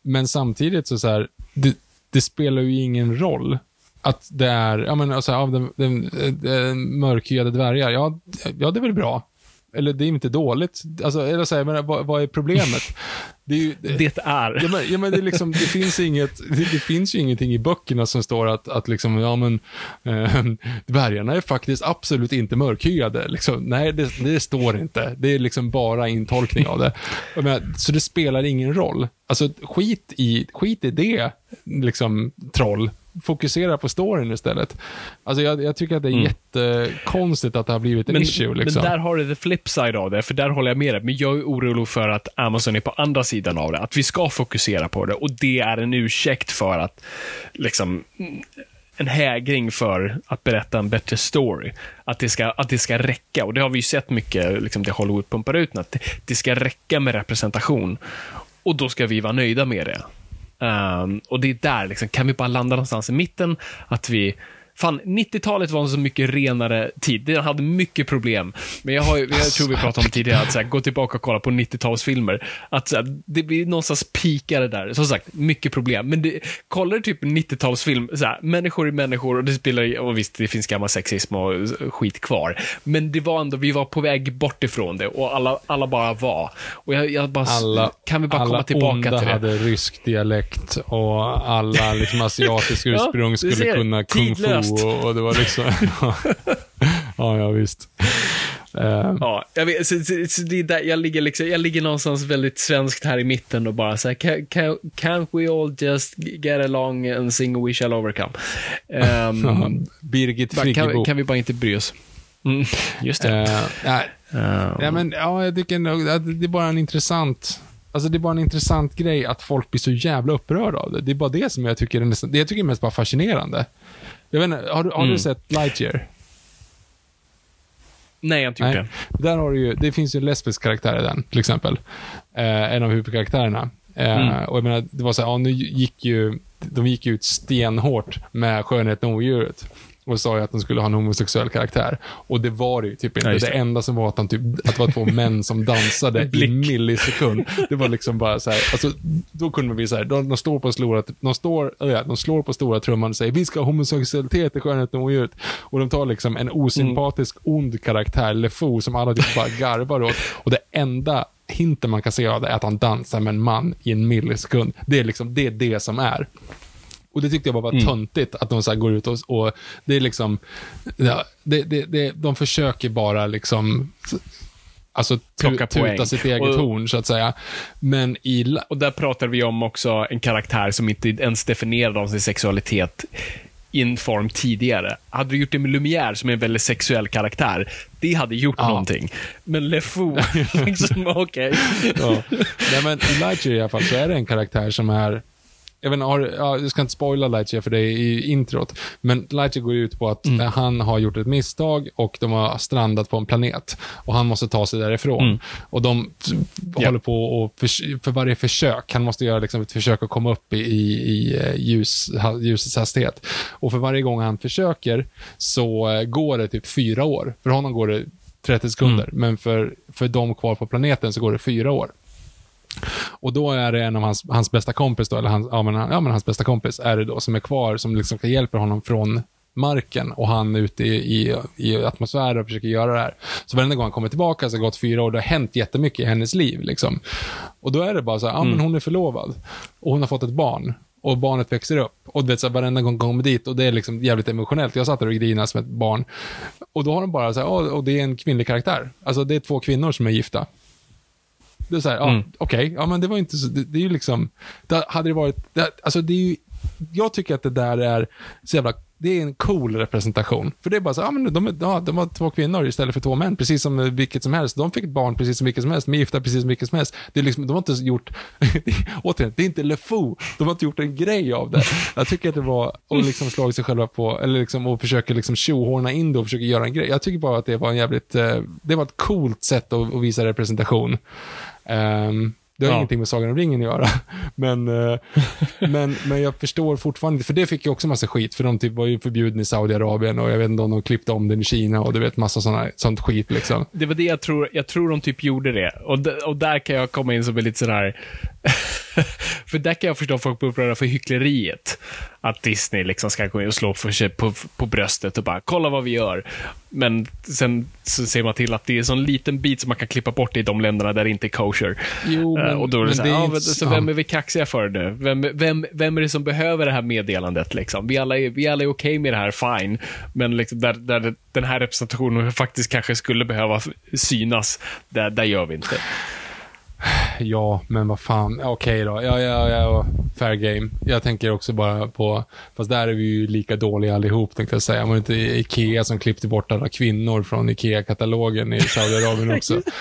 Men samtidigt så, så här, det, det, spelar ju ingen roll att det är, ja men alltså, av den, den, den mörkhyade dvärgar, ja, ja, det är väl bra. Eller det är inte dåligt. Alltså, eller så här, men, vad, vad är problemet? Det är, ju, det är. Ja, men, ja, men det, liksom, det, finns inget, det, det, finns ju ingenting i böckerna som står att, att liksom, ja men, äh, dvärgarna är faktiskt absolut inte mörkhyade. Liksom, nej, det, det, står inte. Det är liksom bara intolkning av det. Men, så det spelar ingen roll. Alltså, skit i, skit i det, liksom, troll fokusera på storyn istället. Alltså jag, jag tycker att det är mm. jättekonstigt att det har blivit en men, issue. Liksom. Men där har du the flip side av det, för där håller jag med dig. Men jag är orolig för att Amazon är på andra sidan av det. Att vi ska fokusera på det och det är en ursäkt för att liksom en hägring för att berätta en bättre story. Att det ska, att det ska räcka. Och det har vi ju sett mycket, liksom det Hollywood pumpar ut, att det, det ska räcka med representation. Och då ska vi vara nöjda med det. Um, och det är där, liksom, kan vi bara landa någonstans i mitten? Att vi Fan, 90-talet var en så mycket renare tid. Den hade mycket problem. Men jag, har, jag tror vi pratade om tidigare, att så här, gå tillbaka och kolla på 90-talsfilmer. Att så här, det blir någonstans pikare där. Som sagt, mycket problem. Men det, kollar du typ 90-talsfilm, så här, människor är människor och det spelar, och visst, det finns gammal sexism och skit kvar. Men det var ändå, vi var på väg bort ifrån det och alla, alla bara var. Och jag, jag bara, alla, kan vi bara komma tillbaka till det? Alla hade rysk dialekt och alla liksom asiatiska ursprung ja, skulle kunna kung fu och, och det var liksom... ja, ja, visst. Uh, ja, jag, vet, så, så, så det där, jag, ligger liksom, jag ligger någonstans väldigt svenskt här i mitten och bara så här, can, can, can't we all just get along and sing We shall overcome? Um, Birgit Friggebo. Kan, kan, vi bara inte bry oss? Mm, just det. Uh, nej. Um, ja, men, ja, jag tycker nog att det är bara en intressant Alltså det är bara en intressant grej att folk blir så jävla upprörda av det. Det är bara det som jag tycker är, nästan, det jag tycker är mest bara fascinerande. Jag vet inte, har du, har mm. du sett Lightyear? Nej, jag har inte. Där har du ju, det finns ju en lesbisk karaktär i den, till exempel. Eh, en av huvudkaraktärerna. Eh, mm. Och jag menar, det var så här, ja, nu gick ju, de gick ut stenhårt med Skönheten och odjuret och sa ju att den skulle ha en homosexuell karaktär. Och det var det ju typ inte. Ja, det. det. enda som var att, han typ, att det var två män som dansade i millisekund. Det var liksom bara så här, alltså, då kunde man bli så här, de, de står på stora, de står, ja, de slår på stora trumman och säger vi ska ha homosexualitet i Skönheten och odjuret. Och de tar liksom en osympatisk, mm. ond karaktär, LeFou, som alla typ bara garvar åt. Och det enda hinten man kan se av det är att han dansar med en man i en millisekund. Det är liksom, det är det som är. Och det tyckte jag bara var Mm. töntigt, att de så här går ut och, och det är liksom, ja, det, det, det, de försöker bara liksom, alltså Plocka tuta poäng. sitt eget Och- horn, så att säga. Men i, Och där pratar vi om också en karaktär som inte ens definierade om sin sexualitet i en form tidigare. Hade du gjort det med Lumière, som är en väldigt sexuell karaktär, det hade gjort Ja. någonting. Men LeFou, liksom, okej. ja. Nej, men i Lightyear i alla fall, så är det en karaktär som är, jag vet inte, har, ja, jag ska inte spoila Lightyear för det i introt, men Lightyear går ut på att Mm. eh, han har gjort ett misstag och de har strandat på en planet och han måste ta sig därifrån. Mm. Och de Ja. håller på och för, för varje försök, han måste göra liksom ett försök att komma upp i, i, eh, ljus, ljusets hastighet. Och för varje gång han försöker så eh, går det typ fyra år. För honom går det 30 sekunder, Mm. men för, för de kvar på planeten så går det fyra år. Och då är det en av hans, hans bästa kompis, då, eller hans, ja, men, ja, men hans bästa kompis är det då som är kvar, som liksom hjälpa honom från marken och han är ute i, i, i atmosfären och försöker göra det här. Så varenda gång han kommer tillbaka så har det gått fyra år, det har hänt jättemycket i hennes liv. Liksom. Och då är det bara så här, ja men hon är förlovad och hon har fått ett barn och barnet växer upp. Och du vet, så här, varenda gång kommer dit och det är liksom jävligt emotionellt. Jag satt där och grinade som ett barn. Och då har de bara så här, "Ja, och det är en kvinnlig karaktär. Alltså det är två kvinnor som är gifta. Det är så här, ja, Mm. okej, ja men det var inte så, det, det är ju liksom, det hade det varit, det, alltså det är ju, jag tycker att det där är så jävla, det är en cool representation. För det är bara så, ja men de, ja, de var två kvinnor istället för två män, precis som vilket som helst. De fick ett barn precis som vilket som helst, de är gifta precis som vilket som helst. Det är liksom, de har inte gjort, återigen, det är inte LeFou, de har inte gjort en grej av det. Jag tycker att det var, och liksom slagit sig själva på, eller liksom, och försöker liksom tjohorna in det och försöker göra en grej. Jag tycker bara att det var en jävligt, eh, det var ett coolt sätt att, att visa representation. Ehm, det har Ja. ingenting med Sagan om ringen att göra. Men, eh, men, men jag förstår fortfarande, för det fick jag också massa skit, för de typ var ju förbjudna i Saudiarabien och jag vet inte om de klippte om den i Kina och du vet massa såna, sånt skit liksom. Det var det jag tror, jag tror de typ gjorde det. Och, och där kan jag komma in som är lite sådär... för där kan jag förstå folk blir upprörda för hyckleriet. Att Disney liksom ska gå in och slå på, sig på, på bröstet och bara, kolla vad vi gör. Men sen så ser man till att det är en sån liten bit som man kan klippa bort i de länderna där det inte är kosher. Jo, Eh, men- och då är det så, det här, är ja, inte så- vem är vi kaxiga för nu? Vem, vem, vem är det som behöver det här meddelandet? Liksom? Vi alla är, vi alla är okej med det här, fine. Men liksom, där, där det- den här representationen faktiskt kanske skulle behöva synas, där, där gör vi inte. Ja, men vad fan, okej då. Ja, ja, ja, fair game. Jag tänker också bara på, fast där är vi ju lika dåliga allihop, tänkte jag säga. Var inte Ikea som klippte bort alla kvinnor från Ikea-katalogen i Saudiarabien också?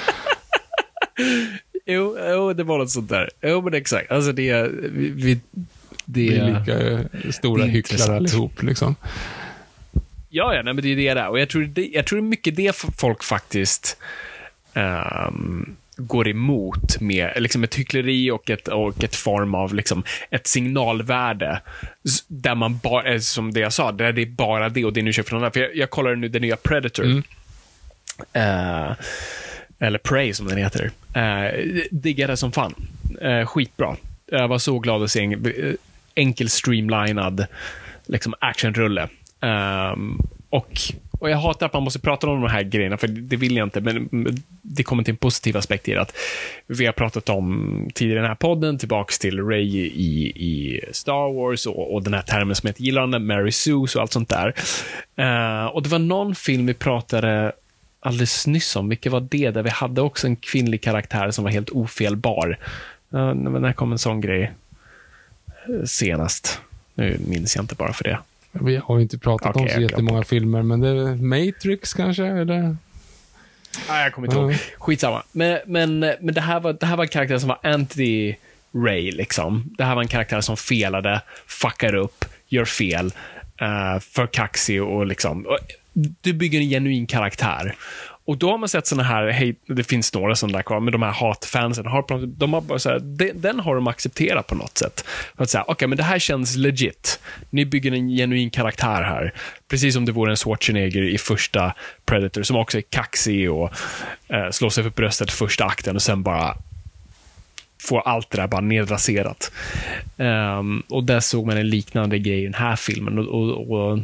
Jo, jo, det var något sånt där. Jo, men exakt. Alltså det är... Vi, vi, det Vi är lika eh, stora är hycklare allihop, liksom. Ja, ja, nej, men det är det där. Och jag tror det, jag tror det är mycket det folk faktiskt ehm, går emot med liksom ett hyckleri och ett, och ett form av liksom, ett signalvärde. Där man bara, eh, som det jag sa, där det är bara det och det är nu köpt från andra. För jag, jag kollar nu den nya Predator. Mm. Eh, eller Prey som den heter. Uh, diggade som fan. Uh, skitbra. Jag var så glad att se en enkel streamlinad liksom actionrulle. Ehm, och, och jag hatar att man måste prata om de här grejerna, för det vill jag inte, men det kommer till en positiv aspekt i det. Att vi har pratat om tidigare i den här podden, tillbaks till Ray i, i Star Wars och, och den här termen som heter gillande, Mary Sue och allt sånt där. Uh, och det var någon film vi pratade alldeles nyss om, vilket var det, där vi hade också en kvinnlig karaktär som var helt ofelbar. Uh, när kom en sån grej eh, senast? Nu minns jag inte bara för det. Vi har ju inte pratat om Okej, så jättemånga filmer, men det är Matrix kanske, eller? Nej, jag kommer inte Mm. ihåg. Skitsamma. Men, men, men det, här var, det här var en karaktär som var anti-Ray, liksom. Det här var en karaktär som felade, fuckar upp, gör fel, uh, för kaxig och liksom... Och, du bygger en genuin karaktär. Och då har man sett såna här, hej, det finns några sådana där kvar, men de här hatfansen, har, de har bara så här, de, den har de accepterat på något sätt. För att säga, okej, men det här känns legit. Ni bygger en genuin karaktär här. Precis som det vore en Schwarzenegger i första Predator, som också är kaxig och eh, slår sig för bröstet första akten och sen bara får allt det där bara nedraserat. Um, och där såg man en liknande grej i den här filmen. Och, och, och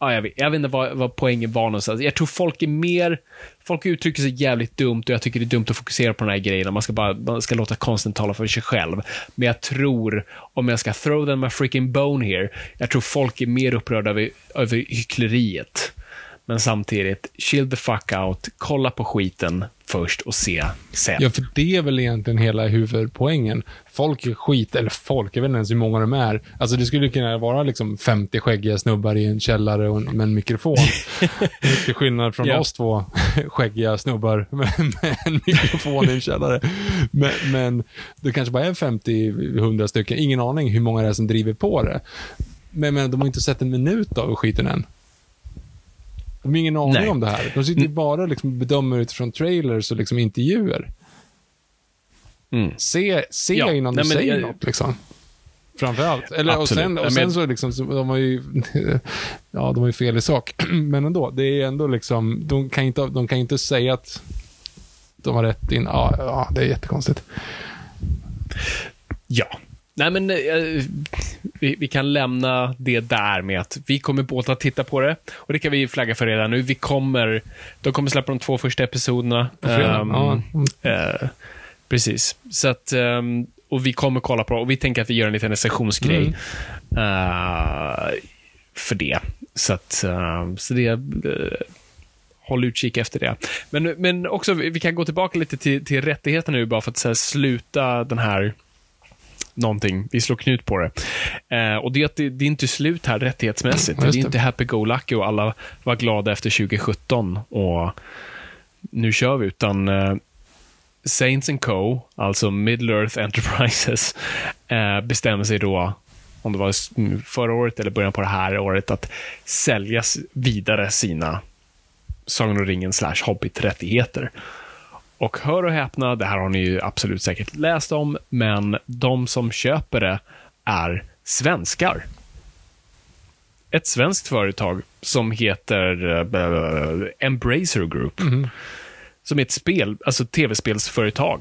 Ja, jag, vet, jag vet inte vad, vad poängen var någonstans. Jag tror folk är mer... Folk uttrycker sig jävligt dumt och jag tycker det är dumt att fokusera på den här grejen. Man ska bara man ska låta konsten tala för sig själv. Men jag tror, om jag ska throw them a freaking bone here, jag tror folk är mer upprörda över, över hyckleriet. Men samtidigt, chill the fuck out, kolla på skiten först och se sen. Ja, för det är väl egentligen hela huvudpoängen. Folk är skit, eller folk, jag vet inte ens hur många de är. Alltså det skulle kunna vara liksom 50 skäggiga snubbar i en källare och med en mikrofon. Till skillnad från Ja. oss två skäggiga snubbar med, med en mikrofon i en källare. Men, men det kanske bara är 50-100 stycken. Ingen aning hur många det är som driver på det. Men, men de har inte sett en minut av skiten än. De har ingen aning Nej. om det här. De sitter ju bara och liksom bedömer utifrån trailers och liksom intervjuer. Mm. Se, se Ja, innan nej, du säger jag- något. Liksom. Framförallt. Eller, och sen, och men- sen så liksom, så de har ju, ja, de har ju fel i sak. Men ändå, det är ändå liksom, de kan inte, de kan inte säga att de har rätt in. Ja, ja det är jättekonstigt. Ja. Nej, men eh, vi, vi kan lämna det där med att vi kommer båda titta på det. Och det kan vi flagga för redan nu. Vi kommer, de kommer släppa de två första episoderna. På fredag. Ehm, ja. Eh, precis. Så att, ehm, och vi kommer kolla på och vi tänker att vi gör en liten recensionsgrej Mm. eh, för det. Så att, ehm, så det, eh, håll utkik efter det. Men, men också, vi kan gå tillbaka lite till, till rättigheterna nu, bara för att här, sluta den här någonting. Vi slår knut på det. Eh, och det det, det är inte slut här rättighetsmässigt. Just det är det. inte happy-go-lucky och alla var glada efter 2017 och nu kör vi, utan eh, Saints and Co, alltså Middle Earth Enterprises, eh, bestämmer sig då, om det var förra året eller början på det här året, att sälja vidare sina Sagan om ringen slash Hobbit-rättigheter. Och hör och häpna, det här har ni ju absolut säkert läst om, men de som köper det är svenskar. Ett svenskt företag som heter uh, Embracer Group. Som är ett spel, alltså tv-spelsföretag.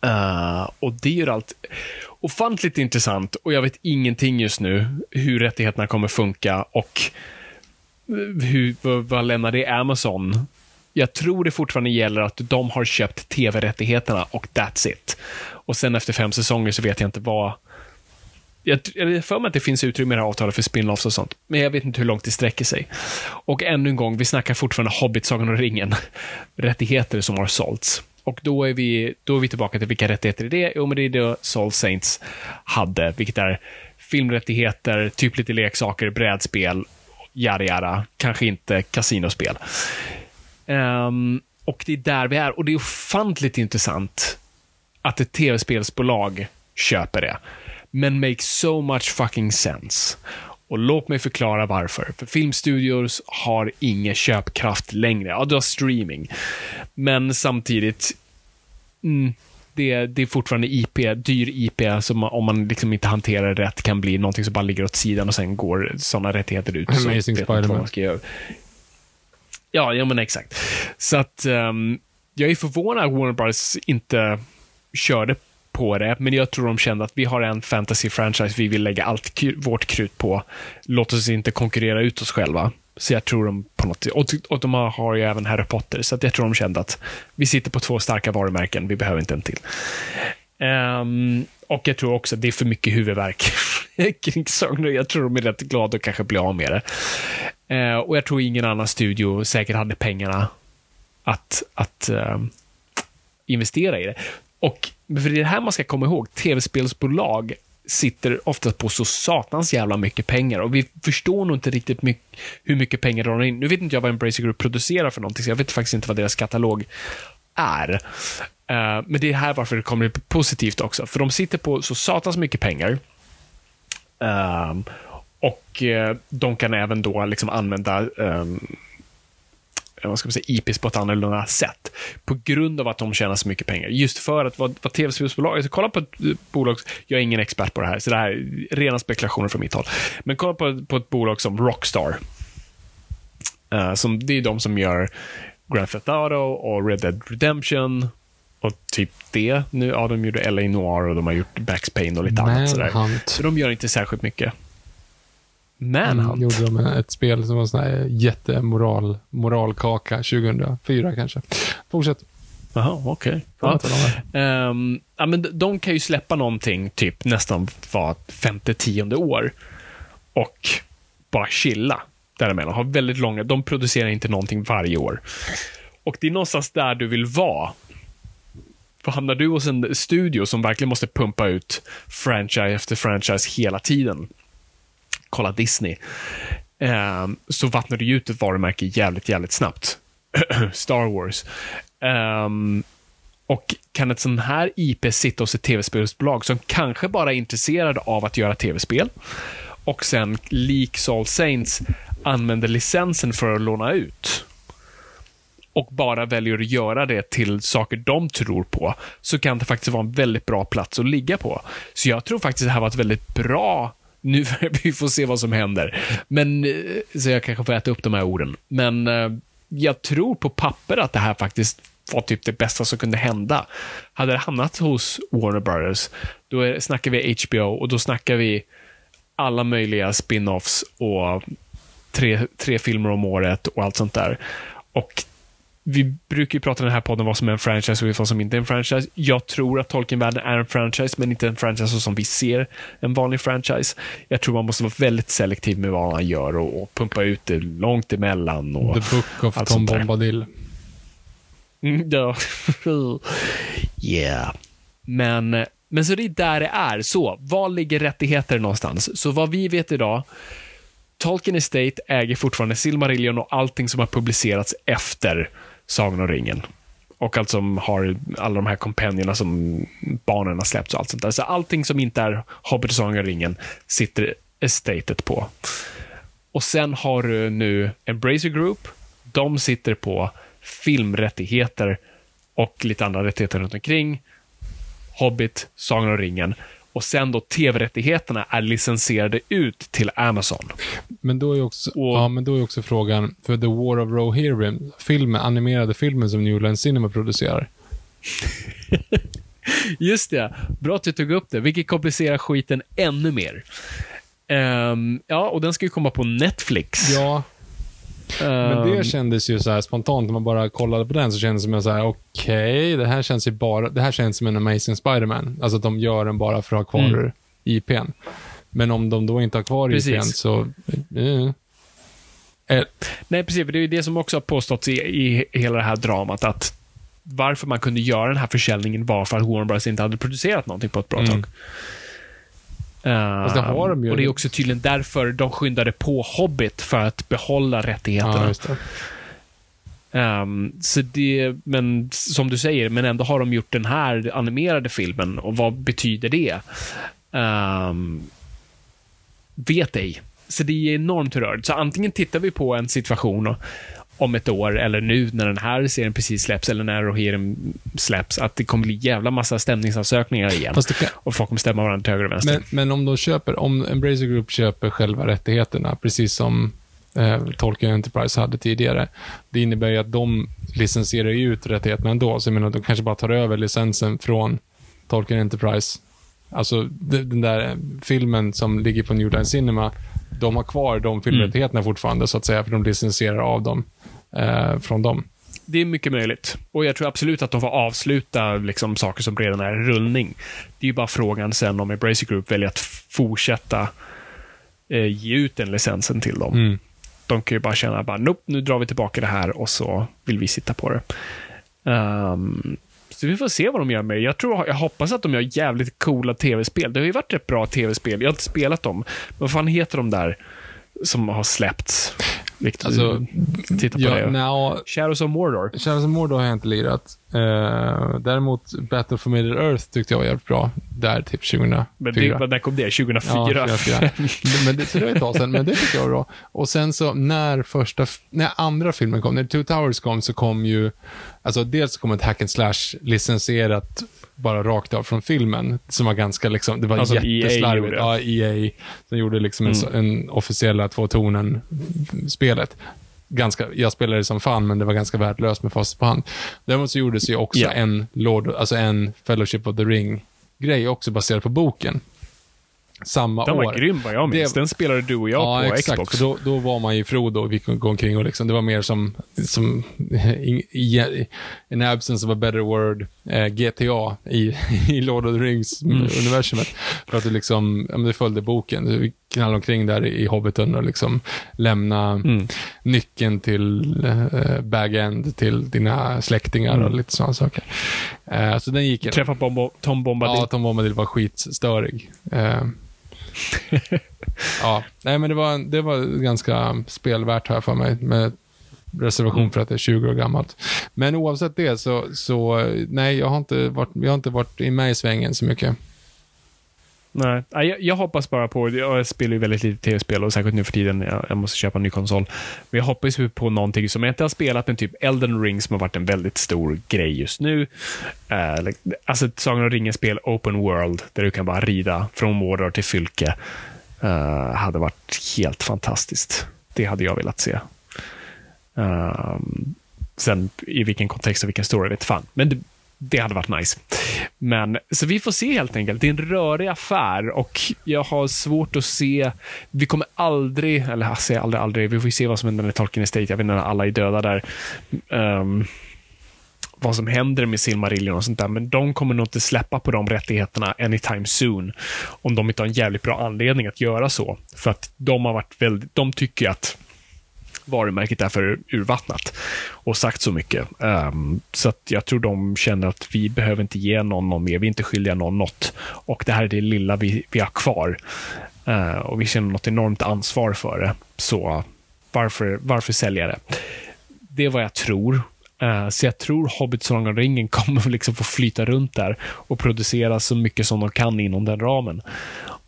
Eh, och det gör allt ofantligt intressant och jag vet ingenting just nu hur rättigheterna kommer funka och hur, vad, vad lämnar det Amazon? Jag tror det fortfarande gäller att de har köpt tv-rättigheterna och that's it. Och sen efter fem säsonger så vet jag inte vad... Jag har för mig att det finns utrymme i det här avtalet för spin-offs och sånt, men jag vet inte hur långt det sträcker sig. Och ännu en gång, vi snackar fortfarande Hobbit, Sagan om ringen, rättigheter som har sålts. Och då är, vi, då är vi tillbaka till vilka rättigheter det är? Jo, men det är det Soul Saints hade, vilket är filmrättigheter, typ lite leksaker, brädspel, yada yada, kanske inte kasinospel. Ehm, och det är där vi är. Och det är ofantligt intressant att ett tv-spelsbolag köper det. Men makes so much fucking sense. Och låt mig förklara varför. För filmstudios har ingen köpkraft längre. Ja, du har streaming. Men samtidigt, mm, det, det är fortfarande IP, dyr IP, som om man liksom inte hanterar det rätt kan bli någonting som bara ligger åt sidan och sen går sådana rättigheter ut. Amazing Spider-Man. Ja, ja men exakt. Så att um, jag är förvånad att Warner Bros inte körde på det, men jag tror de kände att vi har en fantasy-franchise vi vill lägga allt vårt krut på. Låt oss inte konkurrera ut oss själva. Så jag tror de på något och, och de har, har ju även Harry Potter, så att jag tror de kände att vi sitter på två starka varumärken, vi behöver inte en till. Um, och jag tror också att det är för mycket huvudvärk kring Sagan. Jag tror de är rätt glada att kanske bli av med det. Eh, och jag tror ingen annan studio säkert hade pengarna att, att eh, investera i det. Och för det är det här man ska komma ihåg. Tv-spelsbolag sitter ofta på så satans jävla mycket pengar och vi förstår nog inte riktigt mycket, hur mycket pengar de har in. Nu vet inte jag vad Embracer Group producerar för någonting, så jag vet faktiskt inte vad deras katalog är. Uh, men det är här varför det kommer bli positivt också, för de sitter på så satans mycket pengar. Uh, och eh, de kan även då liksom använda ehm, vad ska man säga, IPs på ett annorlunda sätt. På grund av att de tjänar så mycket pengar. Just för att vara, vara tv-spelsbolag, alltså kolla på ett eh, bolag, jag är ingen expert på det här, så det här är rena spekulationer från mitt håll. Men kolla på, på ett bolag som Rockstar. Eh, som, det är de som gör Grand Theft Auto och Red Dead Redemption och typ det. Nu, ja, de gjorde LA Noir och de har gjort Max Payne och lite annat sådär. Så de gör inte särskilt mycket. Manhunt? Mm, gjorde de ett spel som var sån här jättemoral, moralkaka 2004 kanske. Fortsätt. Jaha, okej. Ja. Ehm, ja, men de- kan ju släppa någonting typ nästan var femte, tionde år och bara chilla däremellan. Ha väldigt långa, de producerar inte någonting varje år. Och det är någonstans där du vill vara. För hamnar du hos en studio som verkligen måste pumpa ut franchise efter franchise hela tiden, kolla Disney, ehm, så vattnar du ut ett varumärke jävligt, jävligt snabbt. Star Wars. Um, och kan ett sån här IP sitta hos ett tv-spelsbolag som kanske bara är intresserade av att göra tv-spel och sen, lik All Saints, använder licensen för att låna ut och bara väljer att göra det till saker de tror på, så kan det faktiskt vara en väldigt bra plats att ligga på. Så jag tror faktiskt det här var ett väldigt bra nu vi får se vad som händer. Men, eh, så jag kanske får äta upp de här orden. Men eh, jag tror på papper att det här faktiskt var typ det bästa som kunde hända. Hade det hamnat hos Warner Brothers, då är, snackar vi HBO och då snackar vi alla möjliga spin-offs och tre, tre filmer om året och allt sånt där. Och vi brukar ju prata i den här podden vad som är en franchise och vad som inte är en franchise. Jag tror att Tolkien-världen är en franchise, men inte en franchise som vi ser en vanlig franchise. Jag tror man måste vara väldigt selektiv med vad man gör och, och pumpa ut det långt emellan. Och The Book of Tom. Bombadil. Mm, ja. yeah. Men, men så det är där det är. Så, var ligger rättigheter någonstans? Så vad vi vet idag, Tolkien Estate äger fortfarande Silmarillion och allting som har publicerats efter Sagan om ringen. Och allt som har alla de här kompendierna som barnen har släppt och allt sånt där. Så allting som inte är Hobbit och Sagan om ringen sitter estatet på. Och sen har du nu Embracer Group. De sitter på filmrättigheter och lite andra rättigheter runt omkring. Hobbit, Sagan om ringen. Och sen då tv-rättigheterna är licensierade ut till Amazon. Men då är också, Och- ja, men då är också frågan, för The War of Rohirrim, filmen, animerade filmen som New Line Cinema producerar. Just det, bra att du tog upp det, vilket komplicerar skiten ännu mer. Ehm, ja, och den ska ju komma på Netflix. Ja, men det Ehm, kändes ju så här spontant, när man bara kollade på den så kändes det som att okej, det här känns ju bara, det här känns som en Amazing Spider-Man. Alltså att de gör den bara för att ha kvar Mm. IPn. Men om de då inte har kvar Precis. IPn så, eh. Eh, Nej, precis. Det är ju det som också har påståtts i, i hela det här dramat, att varför man kunde göra den här försäljningen var för att Warner Bros inte hade producerat någonting på ett bra Mm. tag. Fast det har de ju. och det är också tydligen därför de skyndade på Hobbit för att behålla rättigheterna. ja. Ehm, så det, men som du säger, men ändå har de gjort den här animerade filmen och vad betyder det? Ehm, vet ej. Så det är enormt rörigt. Så antingen tittar vi på en situation och- om ett år eller nu när den här serien precis släpps eller när Rohirrim släpps, att det kommer bli jävla massa stämningsansökningar igen. Kan, Och folk kommer stämma varandra till höger och vänster. Men, men om de köper, om Embracer Group köper själva rättigheterna, precis som eh, Tolkien Enterprise hade tidigare, det innebär ju att de licensierar ut rättigheterna ändå, så jag menar, de kanske bara tar över licensen från Tolkien Enterprise. Alltså, de- den där filmen som ligger på New Line Cinema, de har kvar de filmrättigheterna fortfarande, så att säga, för de licensierar av dem eh, från dem. Det är mycket möjligt. Och jag tror absolut att de får avsluta liksom, saker som redan är i rullning. Det är ju bara frågan sen om Embracer Group väljer att fortsätta eh, ge ut den licensen till dem. Mm. De kan ju bara känna bara, nope, nu drar vi tillbaka det här och så vill vi sitta på det. Ehm, så vi får se vad de gör med det. Jag, tror, jag hoppas att de gör jävligt coola tv-spel. Det har ju varit ett bra tv-spel. Jag har inte spelat dem. Vad fan heter de där som har släppts? Victor, Alltså, titta på Ja, det. nja, Shadows of Mordor. Shadows of Mordor har jag inte lirat. Eh, däremot Battle for Middle Earth tyckte jag var jävligt bra. Där, typ 2004. Men det, när kom det? 2004? Ja, 2004. men det, så det var ett tag sedan, men det tyckte jag var bra. Och sen så när första, när andra filmen kom, när Two Towers kom, så kom ju, alltså dels kom ett hack and slash licensierat bara rakt av från filmen, som var ganska liksom, det var Alltså, EA jätteslarvigt. gjorde det. Ja, EA, som gjorde liksom en, så- en officiella två tonen-spelet. Ganska, jag spelade det som fan, men det var ganska värdelöst med fast på hand. Däremot så gjordes ju också Ja. en Lord, alltså en Fellowship of the Ring-grej också baserad på boken. samma Den år. var grym vad jag minns. Det- Den spelade du och jag ja, på exakt. Xbox. Då, då var man ju Frodo och vi gå omkring och liksom, det var mer som, som i, i, in absence of a better word, GTA i, i Lord of the Rings-universumet. För att du liksom, ja, men du följde boken. Du knallade omkring där i Hobbiten och liksom lämna nyckeln till eh, bag-end till dina släktingar och lite sådana saker. Eh, så den gick Träffa Bombo, Tom Bombadil. Ja, Tom Bombadil var skitstörig. Eh, ja, nej men det var, det var ganska spelvärt här för mig. Med reservation för att det är 20 år gammalt. Men oavsett det så, så nej, jag har inte varit, jag har inte varit i med i svängen så mycket. Nej, jag, jag hoppas bara på, jag spelar ju väldigt lite tv-spel och särskilt nu för tiden, jag, jag måste köpa en ny konsol. Men jag hoppas ju på någonting som jag inte har spelat, men typ Elden Ring som har varit en väldigt stor grej just nu. Uh, alltså ett Sagan om ringen-spel, open world, där du kan bara rida från Mordor till Fylke. Uh, hade varit helt fantastiskt. Det hade jag velat se. Um, sen i vilken kontext och vilken story vet fan. Men det, det hade varit nice. Men, så vi får se helt enkelt. Det är en rörig affär och jag har svårt att se. Vi kommer aldrig, eller jag säger aldrig, aldrig. Vi får ju se vad som händer med Tolkien Estate. Jag vet inte när alla är döda där. Um, vad som händer med Silmarillion och sånt där, men de kommer nog inte släppa på de rättigheterna anytime soon. Om de inte har en jävligt bra anledning att göra så. För att de har varit väldigt, de tycker att varumärket är för urvattnat och sagt så mycket. Um, så att jag tror de känner att vi behöver inte ge någon, någon mer. Vi är inte skyldiga någon något. Och det här är det lilla vi, vi har kvar. Uh, och vi känner något enormt ansvar för det. Så varför, varför sälja det? Det är vad jag tror. Uh, så jag tror Hobbit Sagan om ringen kommer liksom få flyta runt där och producera så mycket som de kan inom den ramen.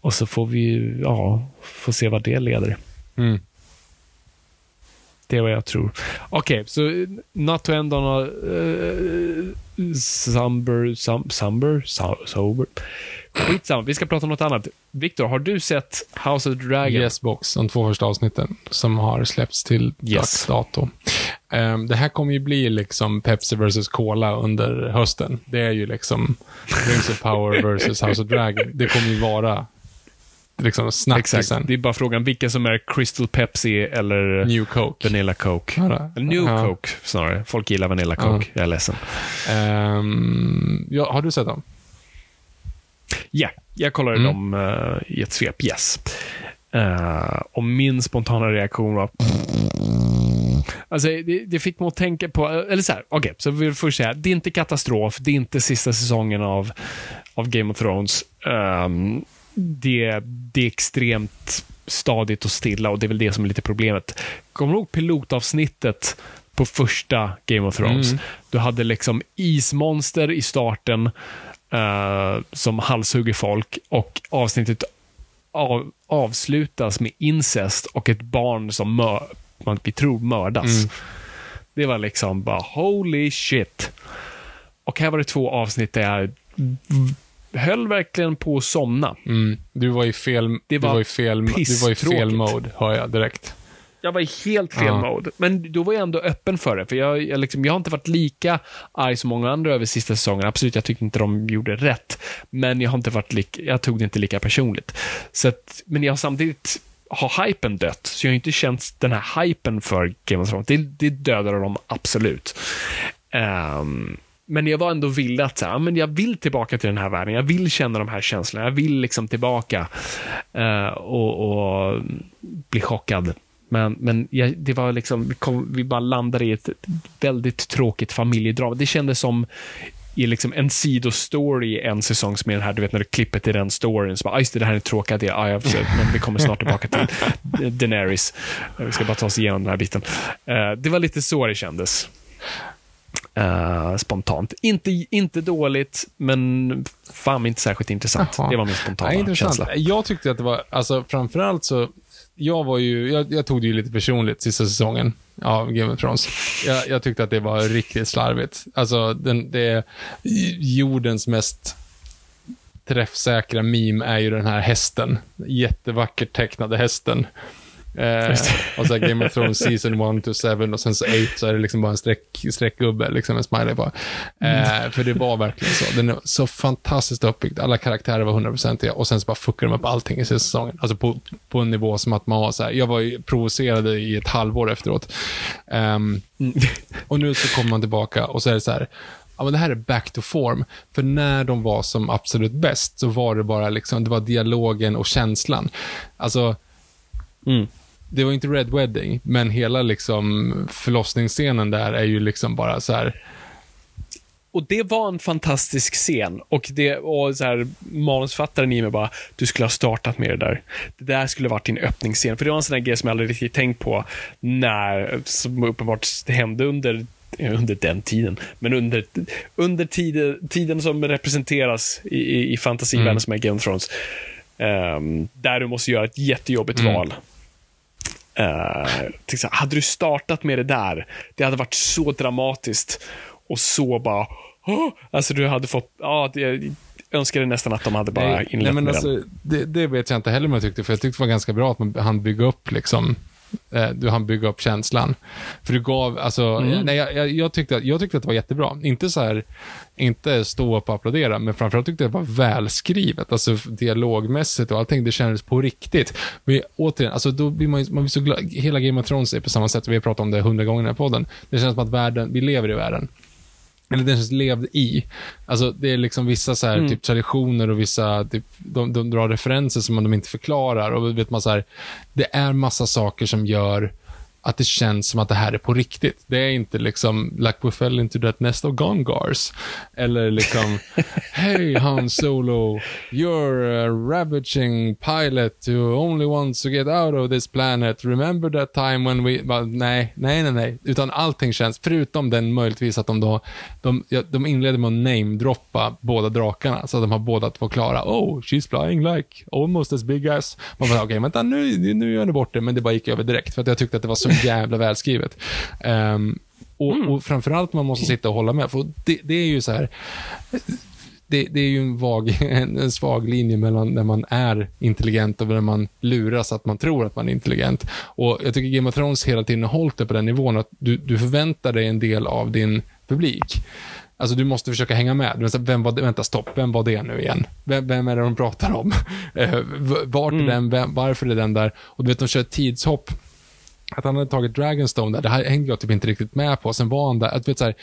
Och så får vi ja, få se vad det leder. Mm. Det är vad jag tror. Okej, okay, så Not to end on a uh, somber, som, somber, so, sober. Skitsamma, vi ska prata om något annat. Viktor, har du sett House of Dragon? Yes box, de två första avsnitten som har släppts till Yes. dags dato. Um, det här kommer ju bli liksom Pepsi vs Cola under hösten. Det är ju liksom Rings of Power vs House of Dragon. Det kommer ju vara liksom snackisen. Exakt. Det är bara frågan vilka som är Crystal Pepsi eller New Coke. Vanilla Coke. Ja, New Ja. Coke snarare. Folk gillar Vanilla Coke. Jag är ledsen. Ehm, ja, har du sett dem? Ja, jag kollade Mm. dem eh, i ett svep. Yes. Eh, och min spontana reaktion var... Alltså, det, det fick mig att tänka på, eller så här, okej, så vi vill först säga, det är inte katastrof, det är inte sista säsongen av, av Game of Thrones. Ehm, det, det är extremt stadigt och stilla och det är väl det som är lite problemet. Kommer du ihåg pilotavsnittet på första Game of Thrones? Mm. Du hade liksom ismonster i starten eh, som halshugger folk och avsnittet av, avslutas med incest och ett barn som mör, man, vi tror mördas. Mm. Det var liksom bara holy shit. Och här var det två avsnitt där jag höll verkligen på att somna. Mm. Du var i fel, Det du var var i fel, du var i fel mode, hör jag direkt. Jag var i helt fel Ja. mode. Men då var jag ändå öppen för det. För jag, jag, liksom, jag har inte varit lika arg som många andra över sista säsongen. Absolut, jag tyckte inte de gjorde rätt. Men jag har inte varit lika, jag tog det inte lika personligt. Så att, men jag har samtidigt har hypen dött, så jag har inte känt den här hypen för Game of Thrones. Det, det dödade dem absolut. Ehm, men jag var ändå villig att säga, men jag vill tillbaka till den här världen. Jag vill känna de här känslorna. Jag vill liksom tillbaka eh, och, och bli chockad. Men, men jag, det var liksom, vi, kom, vi bara landade i ett väldigt tråkigt familjedrama. Det kändes som i liksom en sidostory en säsong som är den här, du vet när du klipper till den storyn, så bara, ah, just det, det här är tråkigt, det ah, ja, men vi kommer snart tillbaka till Daenerys. Vi ska bara ta oss igenom den här biten. Eh, det var lite så det kändes. Eh, spontant. Inte, inte dåligt, men fan inte särskilt intressant. Jaha. Det var min spontana Ja, intressant. känsla. Jag tyckte att det var, alltså framförallt så, jag var ju, jag, jag tog det ju lite personligt sista säsongen av Game of Thrones. Jag, jag tyckte att det var riktigt slarvigt. Alltså, den, det är jordens mest träffsäkra meme är ju den här hästen. Jättevackert tecknade hästen. Eh, och så Game of Thrones season 1 to 7 och sen så 8 så är det liksom bara en streck, streckgubbe, liksom en smiley bara. Eh, för det var verkligen så. Den är så fantastiskt uppbyggd. Alla karaktärer var 100% och sen så bara fuckade de upp allting i säsongen. Alltså på, på en nivå som att man var så här, jag var ju provocerad i ett halvår efteråt. Um, och nu så kommer man tillbaka och så är det så här, ja men det här är back to form. För när de var som absolut bäst så var det bara liksom, det var dialogen och känslan. Alltså, Mm. Det var inte Red Wedding, men hela liksom förlossningsscenen där är ju liksom bara så här, Och det var en fantastisk scen. Och, det, och så här, manusfattaren i mig bara, du skulle ha startat med det där. Det där skulle varit din öppningsscen. För det var en sån där grej som jag aldrig riktigt tänkt på när, som uppenbart hände under under den tiden, men under, under tiden, tiden som representeras i, i, i fantasivärlden Mm. som är Game of Thrones. Ehm, där du måste göra ett jättejobbigt Mm. val. Uh, hade du startat med det där, det hade varit så dramatiskt och så bara, "Åh!" alltså du hade fått, ja, det, jag önskade nästan att de hade bara Nej, inlett nej, men med alltså, den. det, det vet jag inte heller om jag tyckte, för jag tyckte det var ganska bra att man han bygga upp liksom du hann bygga upp känslan. För du gav, alltså, Mm. nej, jag, jag, tyckte, att- jag tyckte att det var jättebra. Inte så här, inte stå upp och applådera, men framförallt tyckte jag det var välskrivet. Alltså dialogmässigt och allting, det kändes på riktigt. Men återigen, alltså då blir man, man blir så glad. Hela Game of Thrones är på samma sätt, vi har pratat om det hundra gånger i den här podden. Det känns som att världen, vi lever i världen. Eller den känns levd i. Alltså det är liksom vissa så här, typ traditioner och vissa, typ, de, de drar referenser som de inte förklarar och vet man så här, det är massa saker som gör att det känns som att det här är på riktigt. Det är inte liksom, like we fell into that nest of Gongars. Eller liksom, hey Han Solo, you're a ravaging pilot who only wants to get out of this planet. Remember that time when we... Bara, nej, nej, nej, nej. Utan allting känns, förutom den möjligtvis att de då, de, ja, de inleder med att namedroppa båda drakarna. Så att de har båda två klara. Oh, she's flying like almost as big as... Man bara, okej, vänta, nu, nu gör ni bort det. Men det bara gick över direkt. För att jag tyckte att det var så jävla välskrivet. Ehm, och, och framförallt man måste sitta och hålla med. För det, det är ju så här, det, det är ju en, vag, en, en svag linje mellan när man är intelligent och när man luras att man tror att man är intelligent. Och Jag tycker Game of Thrones hela tiden har hållit det på den nivån att du, du förväntar dig en del av din publik. Alltså du måste försöka hänga med. Du måste, vem var det? Vänta, stopp. Vem var det nu igen? Vem, vem är det de pratar om? Eh, Vart är den? Vem, varför är den där? Och du vet, de kör ett tidshopp att han hade tagit Dragonstone där, det här hängde jag typ inte riktigt med på. Sen var han där, att, vet, så här,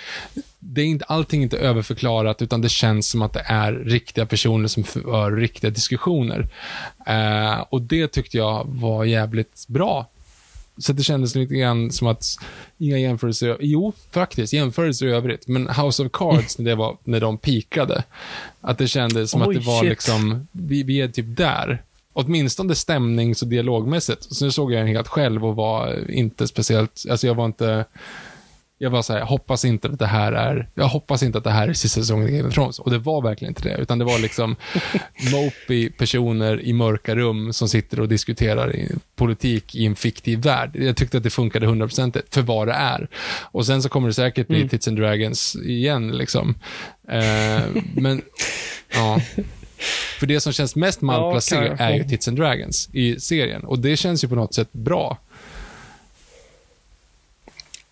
det är inte, allting är inte överförklarat, utan det känns som att det är riktiga personer som för riktiga diskussioner. Eh, och det tyckte jag var jävligt bra. Så det kändes lite grann som att, inga jämförelser, jo, faktiskt, jämförelser i övrigt, men House of Cards, när, det var, när de pikade, att det kändes som Oj, att det var shit. liksom, vi, vi är typ där. Åtminstone stämnings och dialogmässigt. Så nu såg jag den helt själv och var inte speciellt, alltså jag var inte, jag var så här, jag hoppas inte att det här är, jag hoppas inte att det här är sista säsongen i Game of Thrones. Och det var verkligen inte det, utan det var liksom mopey personer i mörka rum som sitter och diskuterar i politik i en fiktiv värld. Jag tyckte att det funkade 100% för vad det är. Och sen så kommer det säkert bli Tits and Dragons igen, liksom. Eh, men, ja. För det som känns mest malplacerat kanske. är ju Tits and Dragons i serien. Och det känns ju på något sätt bra.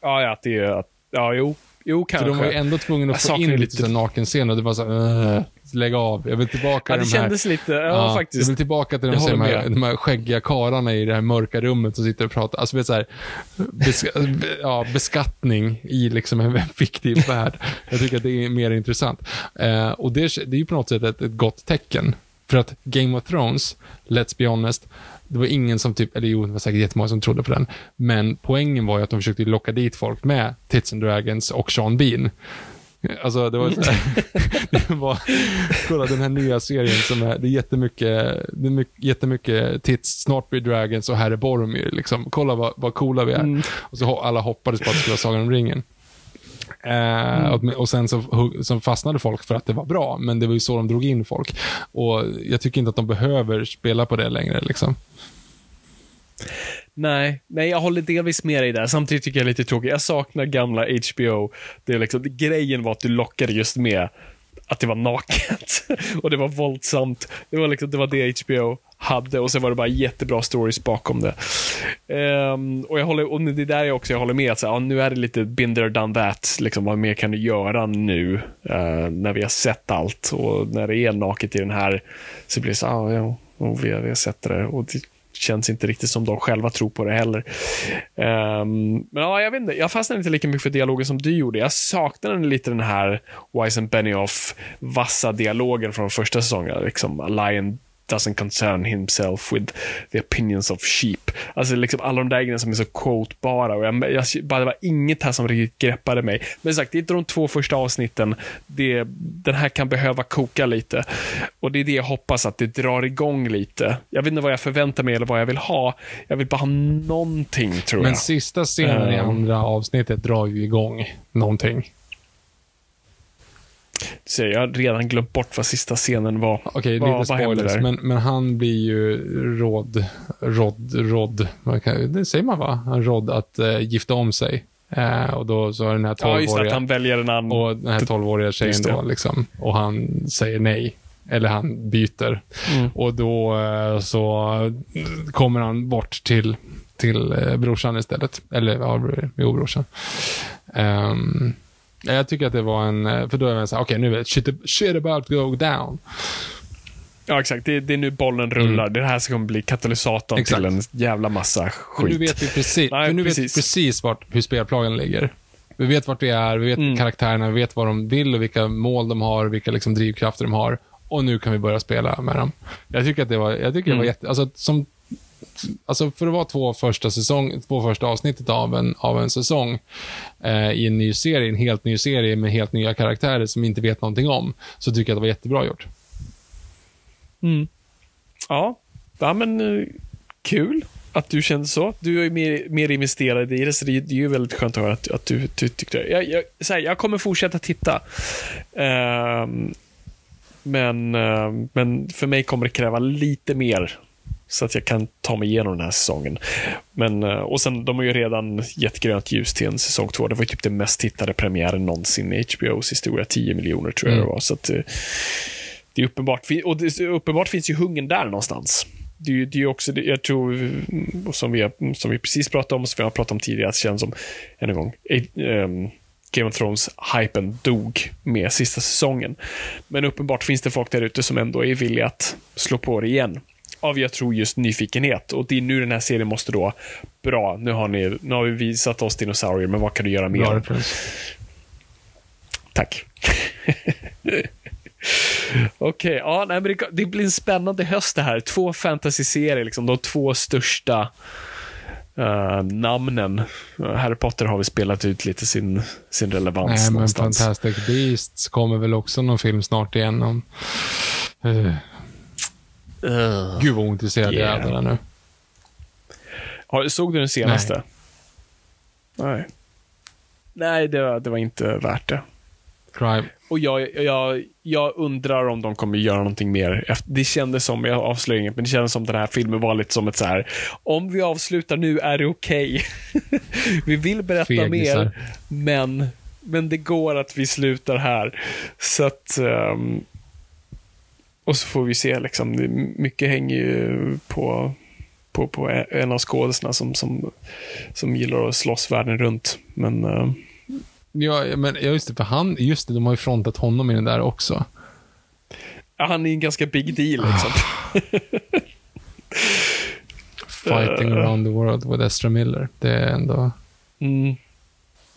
Ja, ja, det är, att, ja, jo, jo, För kanske. de var ju ändå tvungna att få in lite lite- nakenscener och det var så här, "Ugh, lägg av, jag vill tillbaka ja, till det de här... kändes lite, ja, Jag faktiskt. vill tillbaka till de, Jag här, de, här, de här skäggiga karlarna i det här mörka rummet som sitter och pratar. Alltså, vet, så här, beska, ja, beskattning i liksom en fiktiv värld. Jag tycker att det är mer intressant. Eh, och det, det är ju på något sätt ett, ett gott tecken. För att Game of Thrones, let's be honest, det var ingen som typ, eller jo, det var säkert jättemånga som trodde på den. Men poängen var ju att de försökte locka dit folk med Tits and Dragons och Sean Bean. Alltså det var så här, det var, kolla den här nya serien som är, det är jättemycket, det är mycket, jättemycket tits, snart blir Dragons och här är Boromir liksom. Kolla vad, vad coola vi är. Och så alla hoppades på att det skulle vara Sagan om ringen. Eh, och, och sen så, så fastnade folk för att det var bra, men det var ju så de drog in folk. Och jag tycker inte att de behöver spela på det längre liksom. Nej, nej, jag håller delvis med dig där. Samtidigt tycker jag det är lite tråkigt. Jag saknar gamla HBO. Det är liksom, grejen var att du lockade just med att det var naket och det var våldsamt. Det var, liksom, det, var det HBO hade och sen var det bara jättebra stories bakom det. Um, och jag håller, och det är där jag också jag håller med, att så, ja, nu är det lite binder done that. Liksom, vad mer kan du göra nu uh, när vi har sett allt och när det är naket i den här så blir det så, ah, ja, och vi, har, vi har sett det och det känns inte riktigt som de själva tror på det heller. Um, men ja, jag vet inte, jag fastnade inte lika mycket för dialogen som du gjorde. Jag saknade lite den här Wise and Benioff vassa dialogen från första säsongen. Liksom, lion doesn't concern himself with the opinions of sheep. Alltså liksom alla de där grejerna som är så quotebara och jag, jag, bara, det var inget här som riktigt greppade mig. Men sagt, det är inte de två första avsnitten. Det, den här kan behöva koka lite. Och det är det jag hoppas att det drar igång lite. Jag vet inte vad jag förväntar mig eller vad jag vill ha. Jag vill bara ha någonting, tror Men jag. sista scenen i Ehm. andra avsnittet drar ju igång någonting. Så jag har redan glömt bort vad sista scenen var. Okej, Vad- lite spoilers, men, men han blir ju råd, råd, råd, det säger man va? Han råd att eh, gifta om sig. Eh, och då så är den här Ja, just det, att 12-åriga, han väljer en annan. och den här 12-åriga tjejen då liksom, och han säger nej. Eller han byter. Mm. Och då eh, så kommer han bort till, till brorsan istället. Eller, ja, jo, brorsan. Ja, jag tycker att det var en, eh, för då är man såhär, okej nu är shit, shit about to go down. Ja, exakt. Det, det är nu bollen rullar. Det här ska kommer bli katalysatorn Mm. Exakt. till en jävla massa skit. nu vet vi precis, Nej, nu precis. vet precis vart, hur spelplanen ligger. Vi vet vart vi är, vi vet Mm. karaktärerna, vi vet vad de vill och vilka mål de har, vilka liksom drivkrafter de har. Och nu kan vi börja spela med dem. Jag tycker att det var, jag tycker det var Mm. jätte, alltså som, alltså för att vara två första säsong, två första avsnittet av en, av en säsong eh, i en ny serie, en helt ny serie med helt nya karaktärer som vi inte vet någonting om, så tycker jag att det var jättebra gjort. Mm. Ja. ja, men eh, kul att du kände så. Du är ju mer, mer investerad i det, så det, det är ju väldigt skönt att höra att, att du, du tyckte det. Jag, jag, så här, jag kommer fortsätta titta. Um, men, eh, men för mig kommer det kräva lite mer så att jag kan ta mig igenom den här säsongen. Men, eh, och sen, de har ju redan gett grönt ljus till en säsong två. Det var typ den mest tittade premiären någonsin i HBOs historia. 10 miljoner tror jag Mm. det var. Så att, eh, det är uppenbart. Och det, uppenbart finns ju hungern där någonstans. Det är det är också, jag tror, mm, som vi, som vi precis pratade om, som vi har pratat om tidigare, att det känns som, än en gång, eh, ehm, Game of Thrones-hypen dog med sista säsongen. Men uppenbart finns det folk där ute som ändå är villiga att slå på det igen. Av, jag tror, just nyfikenhet. Och det är nu den här serien måste då, bra, nu har, ni, nu har vi visat oss dinosaurier, men vad kan du göra mer? Bra. Tack. Okej, ja, nej, men det, det blir en spännande höst det här. Två fantasy-serier, liksom, de två största eh, namnen. Eh, Harry Potter har vi spelat ut lite sin, sin relevans Nej, men någonstans. Fantastic Beasts kommer väl också någon film snart igen om... Uh, Uh. gud vad ointresserad jag är Yeah. av det där nu. Har, såg du den senaste? Nej. Nej, det var, det var inte värt det. Crime. Och jag, jag, jag undrar om de kommer göra någonting mer. Det kändes som, jag avslöjar inget, men det kändes som den här filmen var lite som ett så här. Om vi avslutar nu är det okej. vi vill berätta Fegisar. mer, men, men det går att vi slutar här. Så att, ehm, och så får vi se, liksom. Mycket hänger ju på, på, på en av skådespelarna som, som, som gillar att slåss världen runt. Men ehm, Ja, men just det, för han, just det, de har ju frontat honom i den där också. ja, han är en ganska big deal liksom. Fighting Eh. around the world with Ezra Miller. Det är ändå... Mm.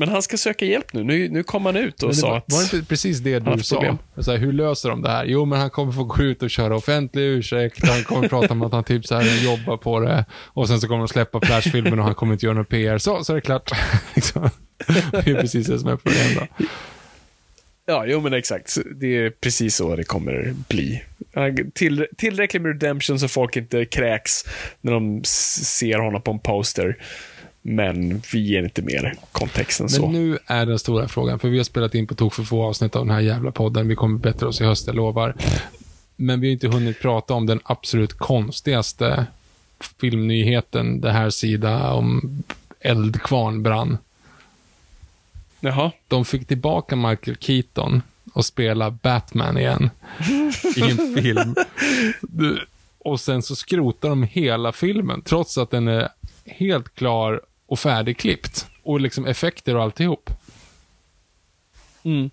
Men han ska söka hjälp nu. Nu, nu kom han ut och Men det sa var, att... var det inte precis det du sa? här, hur löser de det här? Jo, men han kommer få gå ut och köra offentlig ursäkt. Han kommer prata om att han typ så här jobbar på det. Och sen så kommer de släppa Flash-filmen och han kommer inte göra någon PR. Så, så är det klart. liksom. Det är precis det som är problemet. Ja, jo men exakt. Det är precis så det kommer bli. Till, tillräckligt med redemption så folk inte kräks när de ser honom på en poster. Men vi ger inte mer kontext än så. Men nu är den stora frågan, för vi har spelat in på tok för få avsnitt av den här jävla podden. Vi kommer bättre oss i höst, jag lovar. Men vi har inte hunnit prata om den absolut konstigaste filmnyheten det här sida om eldkvarn brann. Jaha. De fick tillbaka Michael Keaton och spela Batman igen i en film. Och sen så skrotar de hela filmen, trots att den är helt klar och färdigklippt. Och liksom effekter och alltihop. Mm.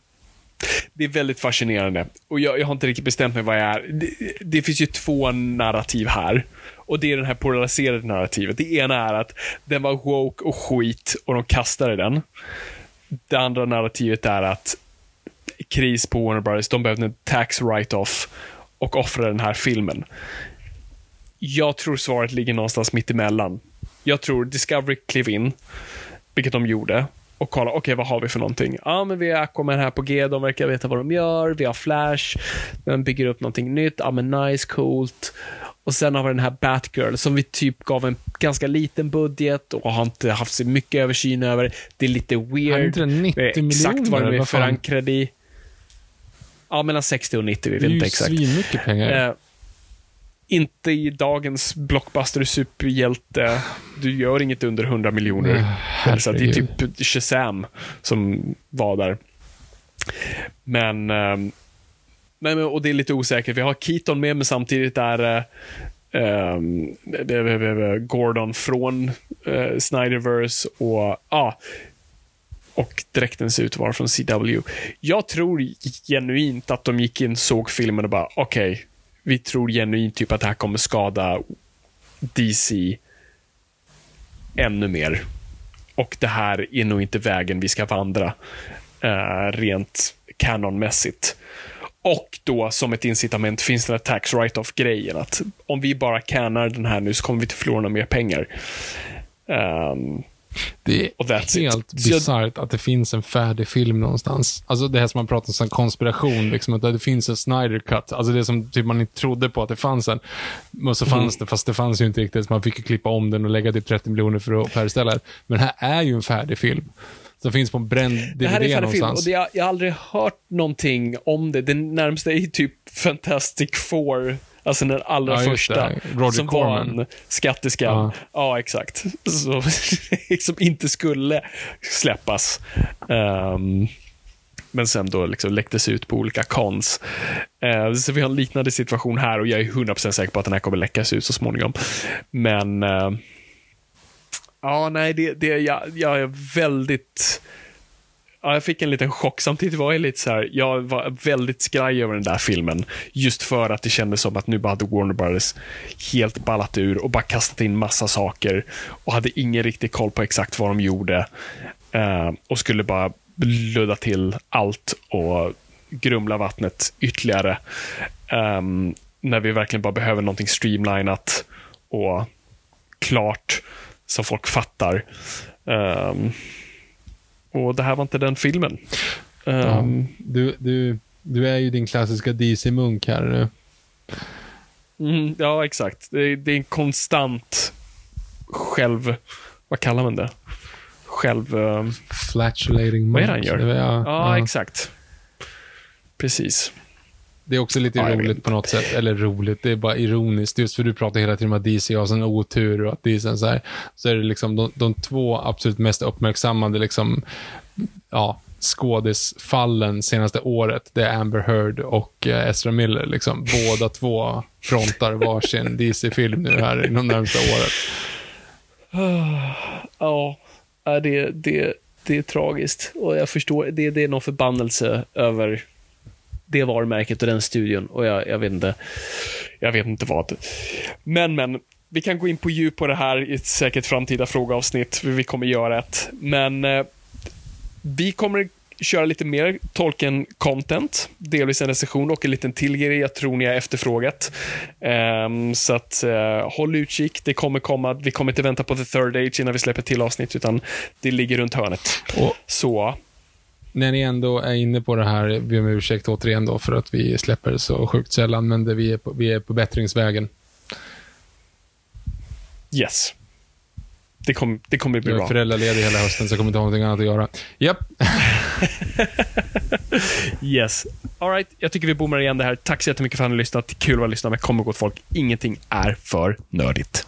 Det är väldigt fascinerande. Och jag, jag, har inte riktigt bestämt mig vad jag är. Det, det, finns ju två narrativ här. Och det är det här polariserade narrativet. Det ena är att den var woke och skit och de kastade den. Det andra narrativet är att kris på Warner Brothers, de behövde en tax write-off och offra den här filmen. Jag tror svaret ligger någonstans mitt emellan. Jag tror Discovery klev in, vilket de gjorde, och kolla, okej okay, vad har vi för någonting? Ja, men vi har Aquaman här på G, de verkar veta vad de gör. Vi har Flash, den bygger upp någonting nytt. Ja, men nice, coolt. Och sen har vi den här Batgirl som vi typ gav en ganska liten budget och har inte haft så mycket översyn över. Det är lite weird. Inte 90 exakt miljoner, vad de är förankrade i. Ja, mellan 60 och 90, vi Det är vet ju inte exakt. svinmycket pengar. Eh, inte i dagens blockbuster superhjälte. Du gör inget under 100 miljoner. Så det är typ Shazam som var där. Men, ehm, nej, men och det är lite osäkert. Vi har Keaton med, men samtidigt är det, Gordon från uh, Snyderverse och ja, och dräkten ser ut att vara från CW. Jag tror genuint att de gick in, såg filmen och bara, okej, vi tror genuint typ att det här kommer skada DC ännu mer. Och det här är nog inte vägen vi ska vandra uh, rent kanonmässigt. Och då som ett incitament finns den här tax write-off-grejen. Att om vi bara cannar den här nu så kommer vi inte förlora några mer pengar. Um, det är helt bisarrt att det finns en färdig film någonstans. Alltså det här som man pratar om som konspiration, liksom, att det finns en Snyder Cut. Alltså det som typ man inte trodde på att det fanns en. Men så fanns Mm. det, fast det fanns ju inte riktigt. Så man fick ju klippa om den och lägga typ 30 miljoner för att färdigställa den. Men det här är ju en färdig film. Som finns på en bränd DVD Det här är färdig film någonstans. och det, jag, jag har aldrig hört någonting om det. Det närmaste är ju typ Fantastic Four, alltså den allra Ja, första. som Corman. var en skatteskam. Ja. Ja. exakt. Så, som inte skulle släppas. Ehm, men sen då liksom läcktes ut på olika cons. Eh, så vi har en liknande situation här och jag är 100% säker på att den här kommer läckas ut så småningom. Men eh, Ja, nej, det, det, jag, jag är väldigt... Ja, jag fick en liten chock. Samtidigt var jag lite så här, jag var väldigt skraj över den där filmen. Just för att det kändes som att nu bara hade Warner Brothers helt ballat ur och bara kastat in massa saker och hade ingen riktig koll på exakt vad de gjorde. Eh, och skulle bara ludda till allt och grumla vattnet ytterligare. Eh, när vi verkligen bara behöver någonting streamlinat och klart som folk fattar. Eh, och det här var inte den filmen. Ja. Ehm, Du, du, du är ju din klassiska DC-munk här nu. mm, ja, exakt. Det är, det är en konstant själv... Vad kallar man det? Själv... ehm, Flatulating vad är munk. det han gör? Det var- ja, ja. exakt. Precis. Det är också lite Ja, roligt på något sätt. Eller roligt, det är bara ironiskt. Just för du pratar hela tiden om att DC har sån otur och att DC är så här. Så är det liksom de, de två absolut mest uppmärksammade liksom, ja, skådisfallen senaste året. Det är Amber Heard och eh, Ezra Miller. Liksom. Båda två frontar varsin DC-film nu här inom närmsta året. Ja, ja, det, det, det är tragiskt. Och jag förstår, det, det är någon förbannelse över det varumärket och den studion. Och jag, jag vet inte, jag vet inte vad. Men, men, vi kan gå in på djup på det här i ett säkert framtida frågeavsnitt. Vi kommer göra ett. Men eh, vi kommer köra lite mer Tolkien-content, delvis en recension och en liten till grej jag tror ni har efterfrågat. Ehm, så att eh, håll utkik, det kommer komma, vi kommer inte vänta på the third age innan vi släpper till avsnitt, utan det ligger runt hörnet. Och Så, när ni ändå är inne på det här, ber om ursäkt återigen då för att vi släpper så sjukt sällan, men det, vi, är på, vi är på bättringsvägen. yes. Det, kom, det kommer bli Jag är bra. föräldraledig hela hösten så jag kommer inte ha någonting annat att göra. Japp. Yes. All right. jag tycker vi bommar igen det här. Tack så jättemycket för att ni har lyssnat. Kul att vara lyssna med. Kommer gott folk. Ingenting är för nördigt.